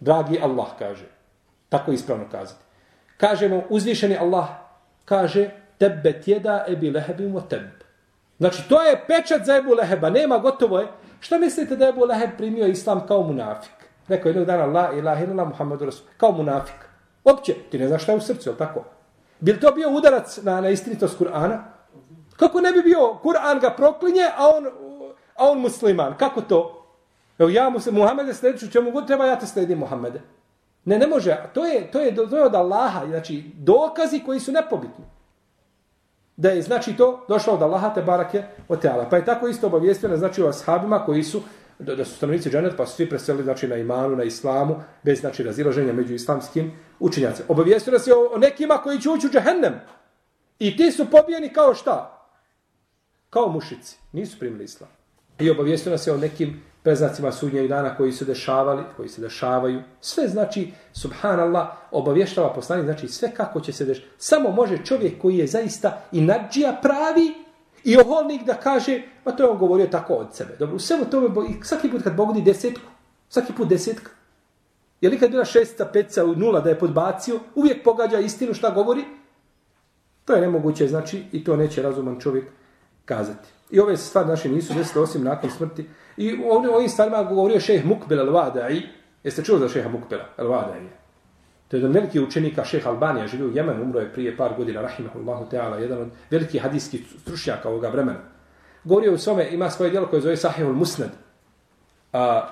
Dragi Allah kaže. Tako je ispravno kazati. Kažemo, uzvišeni Allah kaže, tebe tjeda ebi lehebim o teb. Znači, to je pečat za Ebu Leheba. Nema, gotovo je. Šta mislite da je Ebu Leheb primio islam kao munafik? Rekao jednog dana, la ilaha illallah Muhammedu Rasul. Kao munafik. Opće, ti ne znaš šta je u srcu, je tako? Bil to bio udarac na, na istinitost Kur'ana? Kako ne bi bio Kur'an ga proklinje, a on, a on musliman? Kako to? Evo ja mu se, Muhammede slediću, čemu god treba, ja te sledim Muhammede. Ne, ne može. To je, to je, to je od Allaha. Znači, dokazi koji su nepobitni. Da je, znači, to došlo od Allaha te barake od Teala. Pa je tako isto obavijestio, znači, o ashabima koji su, da, da su stanovnici dženet, pa su svi preselili, znači, na imanu, na islamu, bez, znači, razilaženja među islamskim učenjacima. Obavijestio nas je o, o nekima koji će ući u džehennem. I ti su pobijeni kao šta? Kao mušici. Nisu primili islam. I obavijestio nas je o nekim preznacima sudnjeg dana koji su dešavali, koji se dešavaju. Sve znači, subhanallah, obavještava poslanik, znači sve kako će se dešavati. Samo može čovjek koji je zaista i nadžija pravi i oholnik da kaže, pa to je on govorio tako od sebe. Dobro, u svemu tome, svaki put kad pogodi desetku, svaki put desetka, je li kad bila šestica, petica, nula da je podbacio, uvijek pogađa istinu šta govori, to je nemoguće, znači, i to neće razuman čovjek kazati. I ove stvari naše nisu desile osim nakon smrti. I ovdje o ovim stvarima govorio šejh Mukbel al-Wada'i. Jeste čuli za šeha Mukbela al-Wada'i? To je jedan veliki učenika šeha Albanija, živio u Jemenu, umro je prije par godina, rahimahullahu ta'ala, jedan od velikih hadijskih stručnjaka ovoga vremena. Govorio u svome, ima svoje djelo koje zove Sahihul Musnad. A,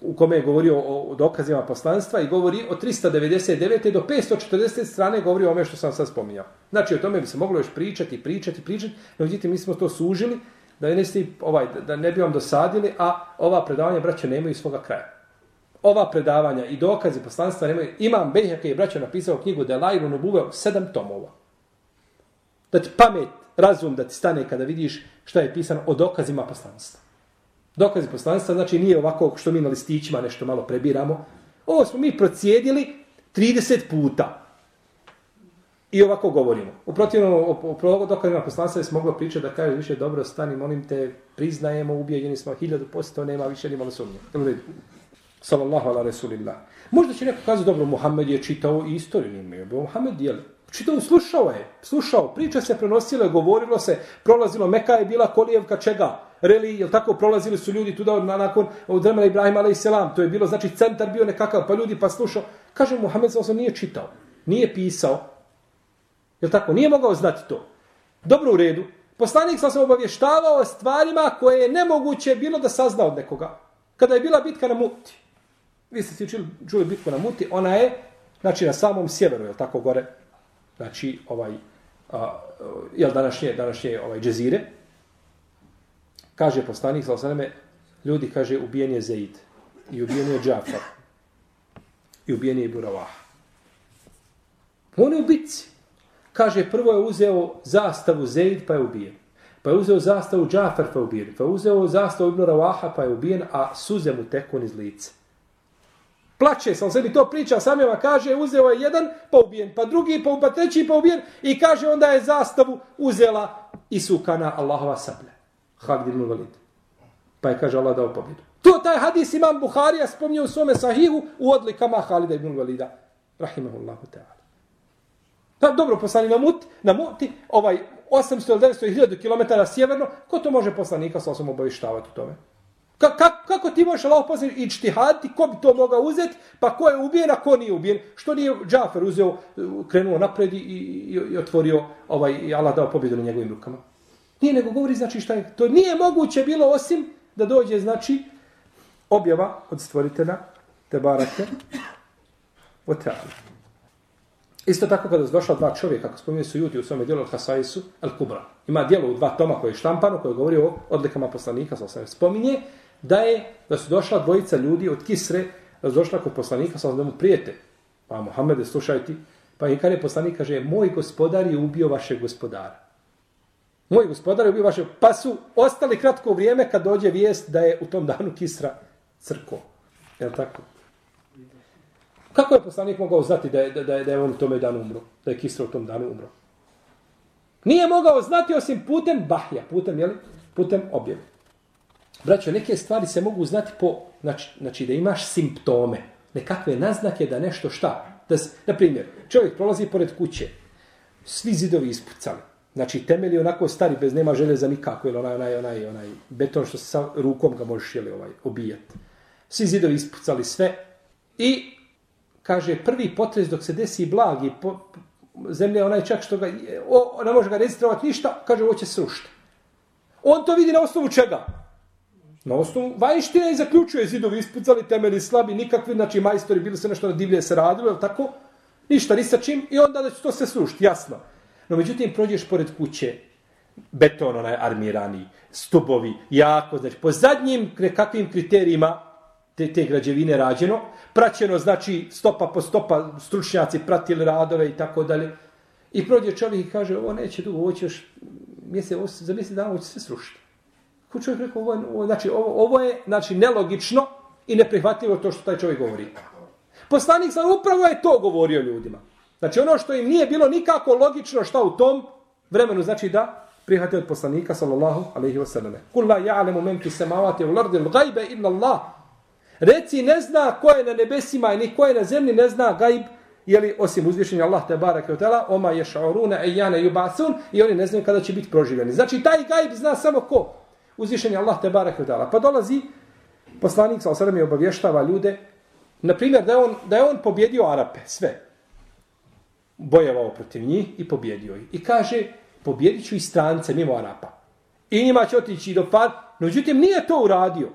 u kome je govorio o dokazima poslanstva i govori o 399. do 540. strane govori o ome što sam sad spominjao. Znači, o tome bi se moglo još pričati, pričati, pričati, no vidite, mi smo to sužili, da ne, sti, ovaj, da ne bi vam dosadili, a ova predavanja, braća, nemaju svoga kraja. Ova predavanja i dokazi poslanstva nemaju. Imam Bejhek je, braća, napisao knjigu da je Lajlu Nubuveo sedam tomova. Da ti pamet, razum da ti stane kada vidiš šta je pisano o dokazima poslanstva. Dokazi poslanstva, znači nije ovako što mi na listićima nešto malo prebiramo. Ovo smo mi procijedili 30 puta. I ovako govorimo. U protivnom, o, o dokazima poslanstva se moglo pričati da kaže više dobro stani, molim te, priznajemo, ubijeđeni smo hiljadu posto, nema više ni malo sumnje. Sallallahu ala Resulillah. Možda će neko kazati, dobro, Muhammed je čitao i istoriju, nije imao. Muhammed je čitao, slušao je, slušao, priča se prenosila, govorilo se, prolazilo, Meka je bila kolijevka čega? Reli, jel tako, prolazili su ljudi tuda od, nakon od vremena Ibrahima a.s. to je bilo, znači, centar bio nekakav, pa ljudi pa slušao. Kaže, Muhammed sa nije čitao, nije pisao, jel tako, nije mogao znati to. Dobro u redu. Poslanik sam se obavještavao o stvarima koje je nemoguće bilo da sazna od nekoga. Kada je bila bitka na Muti, vi ste si čuli, čuli bitku na Muti, ona je, znači, na samom sjeveru, jel tako, gore, znači, ovaj, a, jel današnje, današnje ovaj, džezire, kaže poslanik, sa osaname, ljudi, kaže, ubijen je Zaid, i ubijen je Džafar, i ubijen je Ibu Ravah. On je u bitci. Kaže, prvo je uzeo zastavu Zaid, pa je ubijen. Pa je uzeo zastavu Džafar, pa je ubijen. Pa je uzeo zastavu Ibn Ravaha, pa je ubijen, a suze mu teku iz lice. Plače se, on sebi to priča, sam jeva kaže, uzeo je jedan, pa ubijen, pa drugi, pa, pa treći, pa ubijen, i kaže, onda je zastavu uzela i sukana Allahova sablja. Halid ibn Walid. Pa je, kaže, Allah dao pobjedu. To taj hadis imam Buharija spomnio u svome sahihu u odlikama Halida ibn Walida. Rahimahullahu ta'ala. Pa dobro, poslani na Muti, na Muti, ovaj 800 ili 900 1000 km sjeverno, ko to može poslanika sa osom obavištavati u tome? Ka, ka, kako ti možeš Allah posljedno i čtihati, ko bi to mogao uzeti, pa ko je ubijen, a ko nije ubijen? Što nije Džafer uzeo, krenuo napred i, i, i otvorio, ovaj, i Allah dao pobjedu na njegovim rukama? Nije nego govori, znači šta je, to nije moguće bilo osim da dođe, znači, objava od stvoritelja, te barake, o teala. Isto tako kada su došla dva čovjeka, kako spominje su ljudi u svome dijelu Al-Hasaisu, Al-Kubra. Ima dijelo u dva toma koje je štampano, koje govori o odlikama poslanika, sa osam spominje, da je, da su došla dvojica ljudi od Kisre, da su došla kod poslanika, sa da mu prijete. Pa Mohamede, slušaj ti. Pa i kada je poslanik kaže, moj gospodar je ubio vašeg gospodara. Moj gospodar je ubio vaše, pa su ostali kratko vrijeme kad dođe vijest da je u tom danu Kisra crko. Je li tako? Kako je poslanik mogao znati da je, da, je, da je on u tome danu umro? Da je Kisra u tom danu umro? Nije mogao znati osim putem bahja, putem, jeli? Putem objave. Braćo, neke stvari se mogu znati po, znači, znači da imaš simptome, nekakve naznake da nešto šta. Da, na primjer, čovjek prolazi pored kuće, svi zidovi ispucali. Znači, temelji onako stari, bez nema železa nikako, ili onaj, onaj, onaj, onaj beton što se sa rukom ga možeš jeli, ovaj, obijati. Svi zidovi ispucali sve i kaže, prvi potres dok se desi blagi, po, zemlja onaj čak što ga, o, ne može ga registrovati ništa, kaže, ovo će srušiti. On to vidi na osnovu čega? Na osnovu vanjštine i zaključuje zidovi ispucali, temeli slabi, nikakvi, znači majstori bili se nešto na divlje se radilo, tako? Ništa, ni sa čim, i onda da će to se srušiti, jasno. No, međutim, prođeš pored kuće, beton, onaj armirani, stubovi, jako, znači, po zadnjim nekakvim kriterijima te, te građevine rađeno, praćeno, znači, stopa po stopa, stručnjaci pratili radove i tako dalje. I prođe čovjek i kaže, ovo neće dugo, ovo će još mjesec, za mjesec dana ovo će se srušiti. Ko čovjek rekao, ovo, ovo, znači, ovo, ovo je znači, nelogično i neprihvatljivo to što taj čovjek govori. Poslanik sam upravo je to govorio ljudima. Znači ono što im nije bilo nikako logično šta u tom vremenu znači da prihvate od poslanika sallallahu alejhi ve selleme. Kul la ya'lamu man fi samawati wal ardi al-ghaiba illa Allah. Reci ne zna ko je na nebesima i ni ko je na zemlji ne zna gajb jeli osim uzvišenja Allah te bareke tela oma yash'uruna ayyana yub'asun i oni ne znaju kada će biti proživljeni. Znači taj gajb zna samo ko? Uzvišenje Allah te bareke tela. Pa dolazi poslanik sallallahu alejhi ve selleme obavještava ljude na primjer da je on da je on pobjedio Arape sve bojevao protiv njih i pobjedio ih. I kaže, pobjedit ću i strance mimo Arapa. I njima će otići do par, no međutim nije to uradio.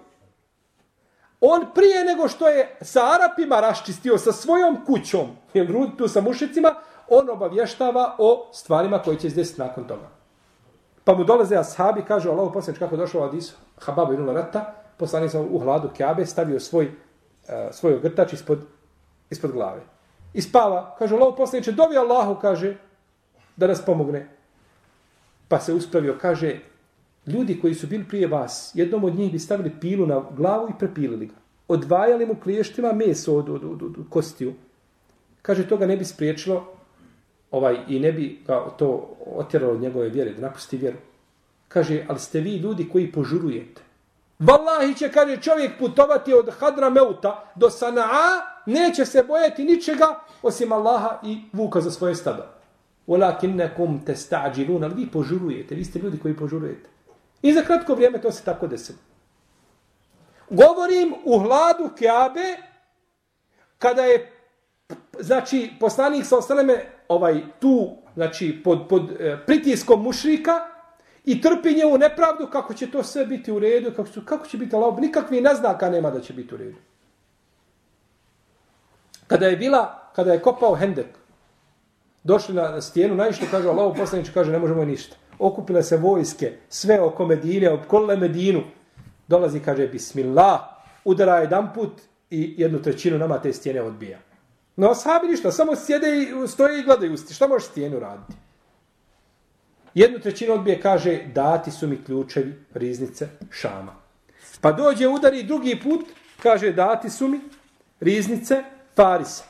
On prije nego što je sa Arapima raščistio sa svojom kućom, jer tu sa mušicima, on obavještava o stvarima koje će izdesiti nakon toga. Pa mu dolaze ashabi, kaže Allah posljednič kako došao od Isu, Hababu i rata, poslanik sam u hladu Kjabe, stavio svoj, uh, svoj ogrtač ispod, ispod glave i spava. Kaže, Allah poslaniče, dovi Allahu, kaže, da nas pomogne. Pa se uspravio, kaže, ljudi koji su bili prije vas, jednom od njih bi stavili pilu na glavu i prepilili ga. Odvajali mu kliještima meso od, od, od, od, od kostiju. Kaže, toga ne bi spriječilo ovaj, i ne bi ga to otjeralo od njegove vjere, da napusti vjeru. Kaže, ali ste vi ljudi koji požurujete. Wallahi će, kaže, čovjek putovati od Hadra Meuta do Sana'a, neće se bojati ničega osim Allaha i vuka za svoje stada. Walakinnakum tasta'jilun, ali vi požurujete, vi ste ljudi koji požurujete. I za kratko vrijeme to se tako desilo. Govorim u hladu Kjabe, kada je, znači, poslanik sa osaleme, ovaj, tu, znači, pod, pod e, pritiskom mušrika, i trpi njevu nepravdu, kako će to sve biti u redu, kako, će, kako će biti Allah, nikakvi naznaka nema da će biti u redu. Kada je bila, kada je kopao Hendek, došli na stijenu, najviše kaže Allah, poslanič kaže, ne možemo ništa. Okupile se vojske, sve oko Medine, opkolile Medinu. Dolazi, kaže, bismillah, udara jedan put i jednu trećinu nama te stijene odbija. No, sahabi ništa, samo sjede i stoje i gledaju. Šta možeš stijenu raditi? Jednu trećinu odbije, kaže, dati su mi ključevi riznice Šama. Pa dođe, udari drugi put, kaže, dati su mi riznice Farisa.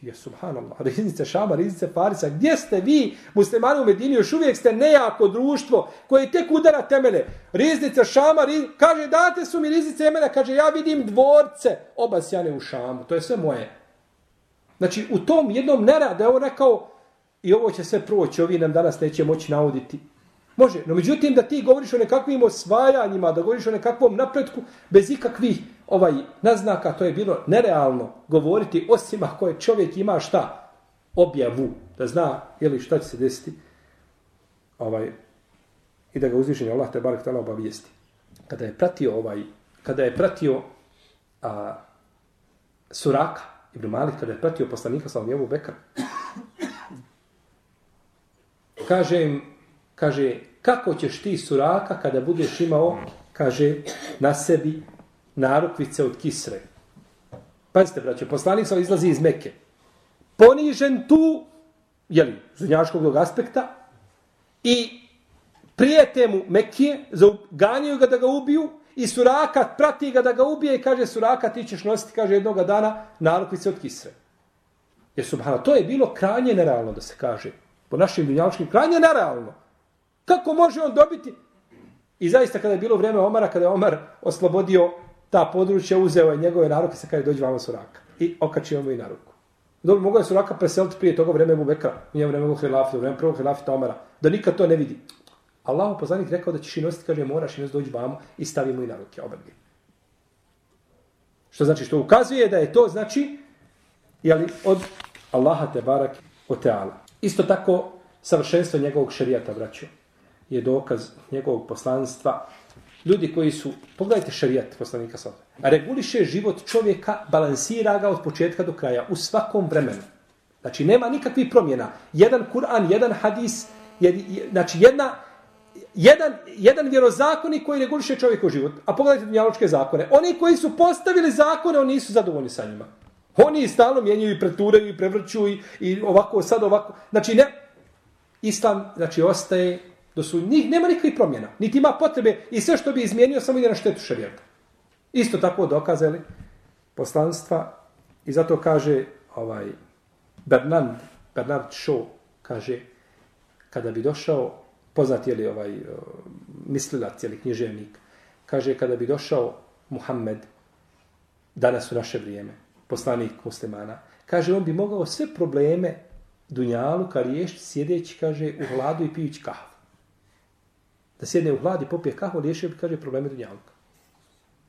Je, subhanallah, riznice Šama, riznice Farisa. Gdje ste vi, muslimani u Medini, još uvijek ste nejako društvo koje tek udara temele. Riznice Šama, riz... kaže, date su mi riznice Jemena, kaže, ja vidim dvorce obasjane u Šamu. To je sve moje. Znači, u tom jednom nerade, evo rekao, i ovo će sve proći, ovi nam danas neće moći nauditi. Može, no međutim da ti govoriš o nekakvim osvajanjima, da govoriš o nekakvom napretku, bez ikakvih ovaj naznaka, to je bilo nerealno govoriti, osim ako je čovjek ima šta, objavu, da zna ili šta će se desiti, ovaj, i da ga uzvišenje Allah te barek tala obavijesti. Kada je pratio ovaj, kada je pratio a, Suraka, Ibn Malik, kada je pratio poslanika sa Aljevu Bekra, kaže im, kaže, kako ćeš ti suraka kada budeš imao, kaže, na sebi narukvice od kisre. Pazite, braće, poslanik sa izlazi iz Mekke. Ponižen tu, jeli, zunjaškog aspekta, i prijete mu Mekije, ganjaju ga da ga ubiju, i suraka prati ga da ga ubije i kaže suraka ti ćeš nositi, kaže, jednog dana narukvice od kisre. Jer subhano, to je bilo krajnje nerealno da se kaže. Po našim dunjaličkim, krajnje nerealno. Kako može on dobiti? I zaista kada je bilo vrijeme Omara, kada je Omar oslobodio ta područja, uzeo je njegove naruke, se kada je dođe vama suraka. I okačio mu i naruku. Dobro, mogao je suraka preseliti prije toga vreme mu Bekra, nije vreme mu Hilafita, vreme prvog Hilafita Omara, da nikad to ne vidi. Allah poslanik rekao da ćeš i nositi, kaže, moraš i nositi dođi vamo i stavi mu i na ruke, obrgi. Što znači, što ukazuje da je to, znači, jeli, od Allaha te barak o teala. Isto tako, savršenstvo njegovog šerijata, braćo, je dokaz njegovog poslanstva. Ljudi koji su, pogledajte šerijat poslanika sada, reguliše život čovjeka, balansira ga od početka do kraja, u svakom vremenu. Znači, nema nikakvih promjena. Jedan Kur'an, jedan hadis, je, znači, jedna, jedan, jedan vjerozakonik koji reguliše čovjekov život. A pogledajte dunjaločke zakone. Oni koji su postavili zakone, oni nisu zadovoljni sa njima. Oni stalno mijenjaju i preturaju i prevrću i, i ovako, sad ovako. Znači, ne. Islam, znači, ostaje do su njih, nema nikakvih promjena. Niti ima potrebe i sve što bi izmijenio, samo ide na štetu šarijata. Isto tako dokazali poslanstva i zato kaže ovaj Bernard, Bernard Shaw, kaže, kada bi došao poznat je li ovaj eh, mislilac ili književnik, kaže kada bi došao Muhammed danas u naše vrijeme, poslanik muslimana, kaže on bi mogao sve probleme dunjalu ka riješiti sjedeći, kaže, u hladu i pijući kahvu. Da sjedne u hladi, popije kahvu, riješio bi, kaže, probleme dunjaluka.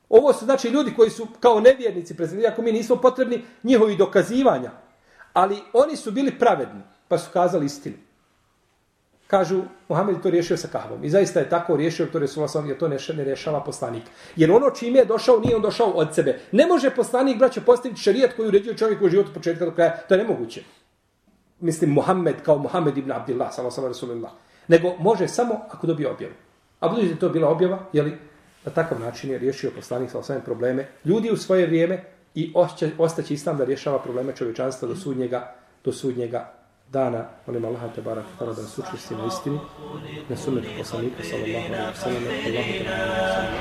Ovo su znači ljudi koji su kao nevjernici, ako mi nismo potrebni njihovi dokazivanja, ali oni su bili pravedni, pa su kazali istinu. Kažu, Muhammed je to riješio sa kahvom. I zaista je tako riješio, to Resulullah sam, jer to ne, ne rješava poslanik. Jer ono čime je došao, nije on došao od sebe. Ne može poslanik, braćo, postaviti šarijat koji uređuje čovjek u životu početka do kraja. To je nemoguće. Mislim, Muhammed kao Muhammed ibn Abdillah, sallallahu sallam Resulullah. Nego može samo ako dobije objavu. A budući da to bila objava, jeli, na takav način je riješio poslanik sa osvijem probleme ljudi u svoje vrijeme i ostaće islam da rješava probleme čovječanstva do sudnjega, do sudnjega dana, molim Allaha te barak tala da nas učesti na istini, na sunnetu poslanika, sallallahu alaihi wa sallam, Allahu te barak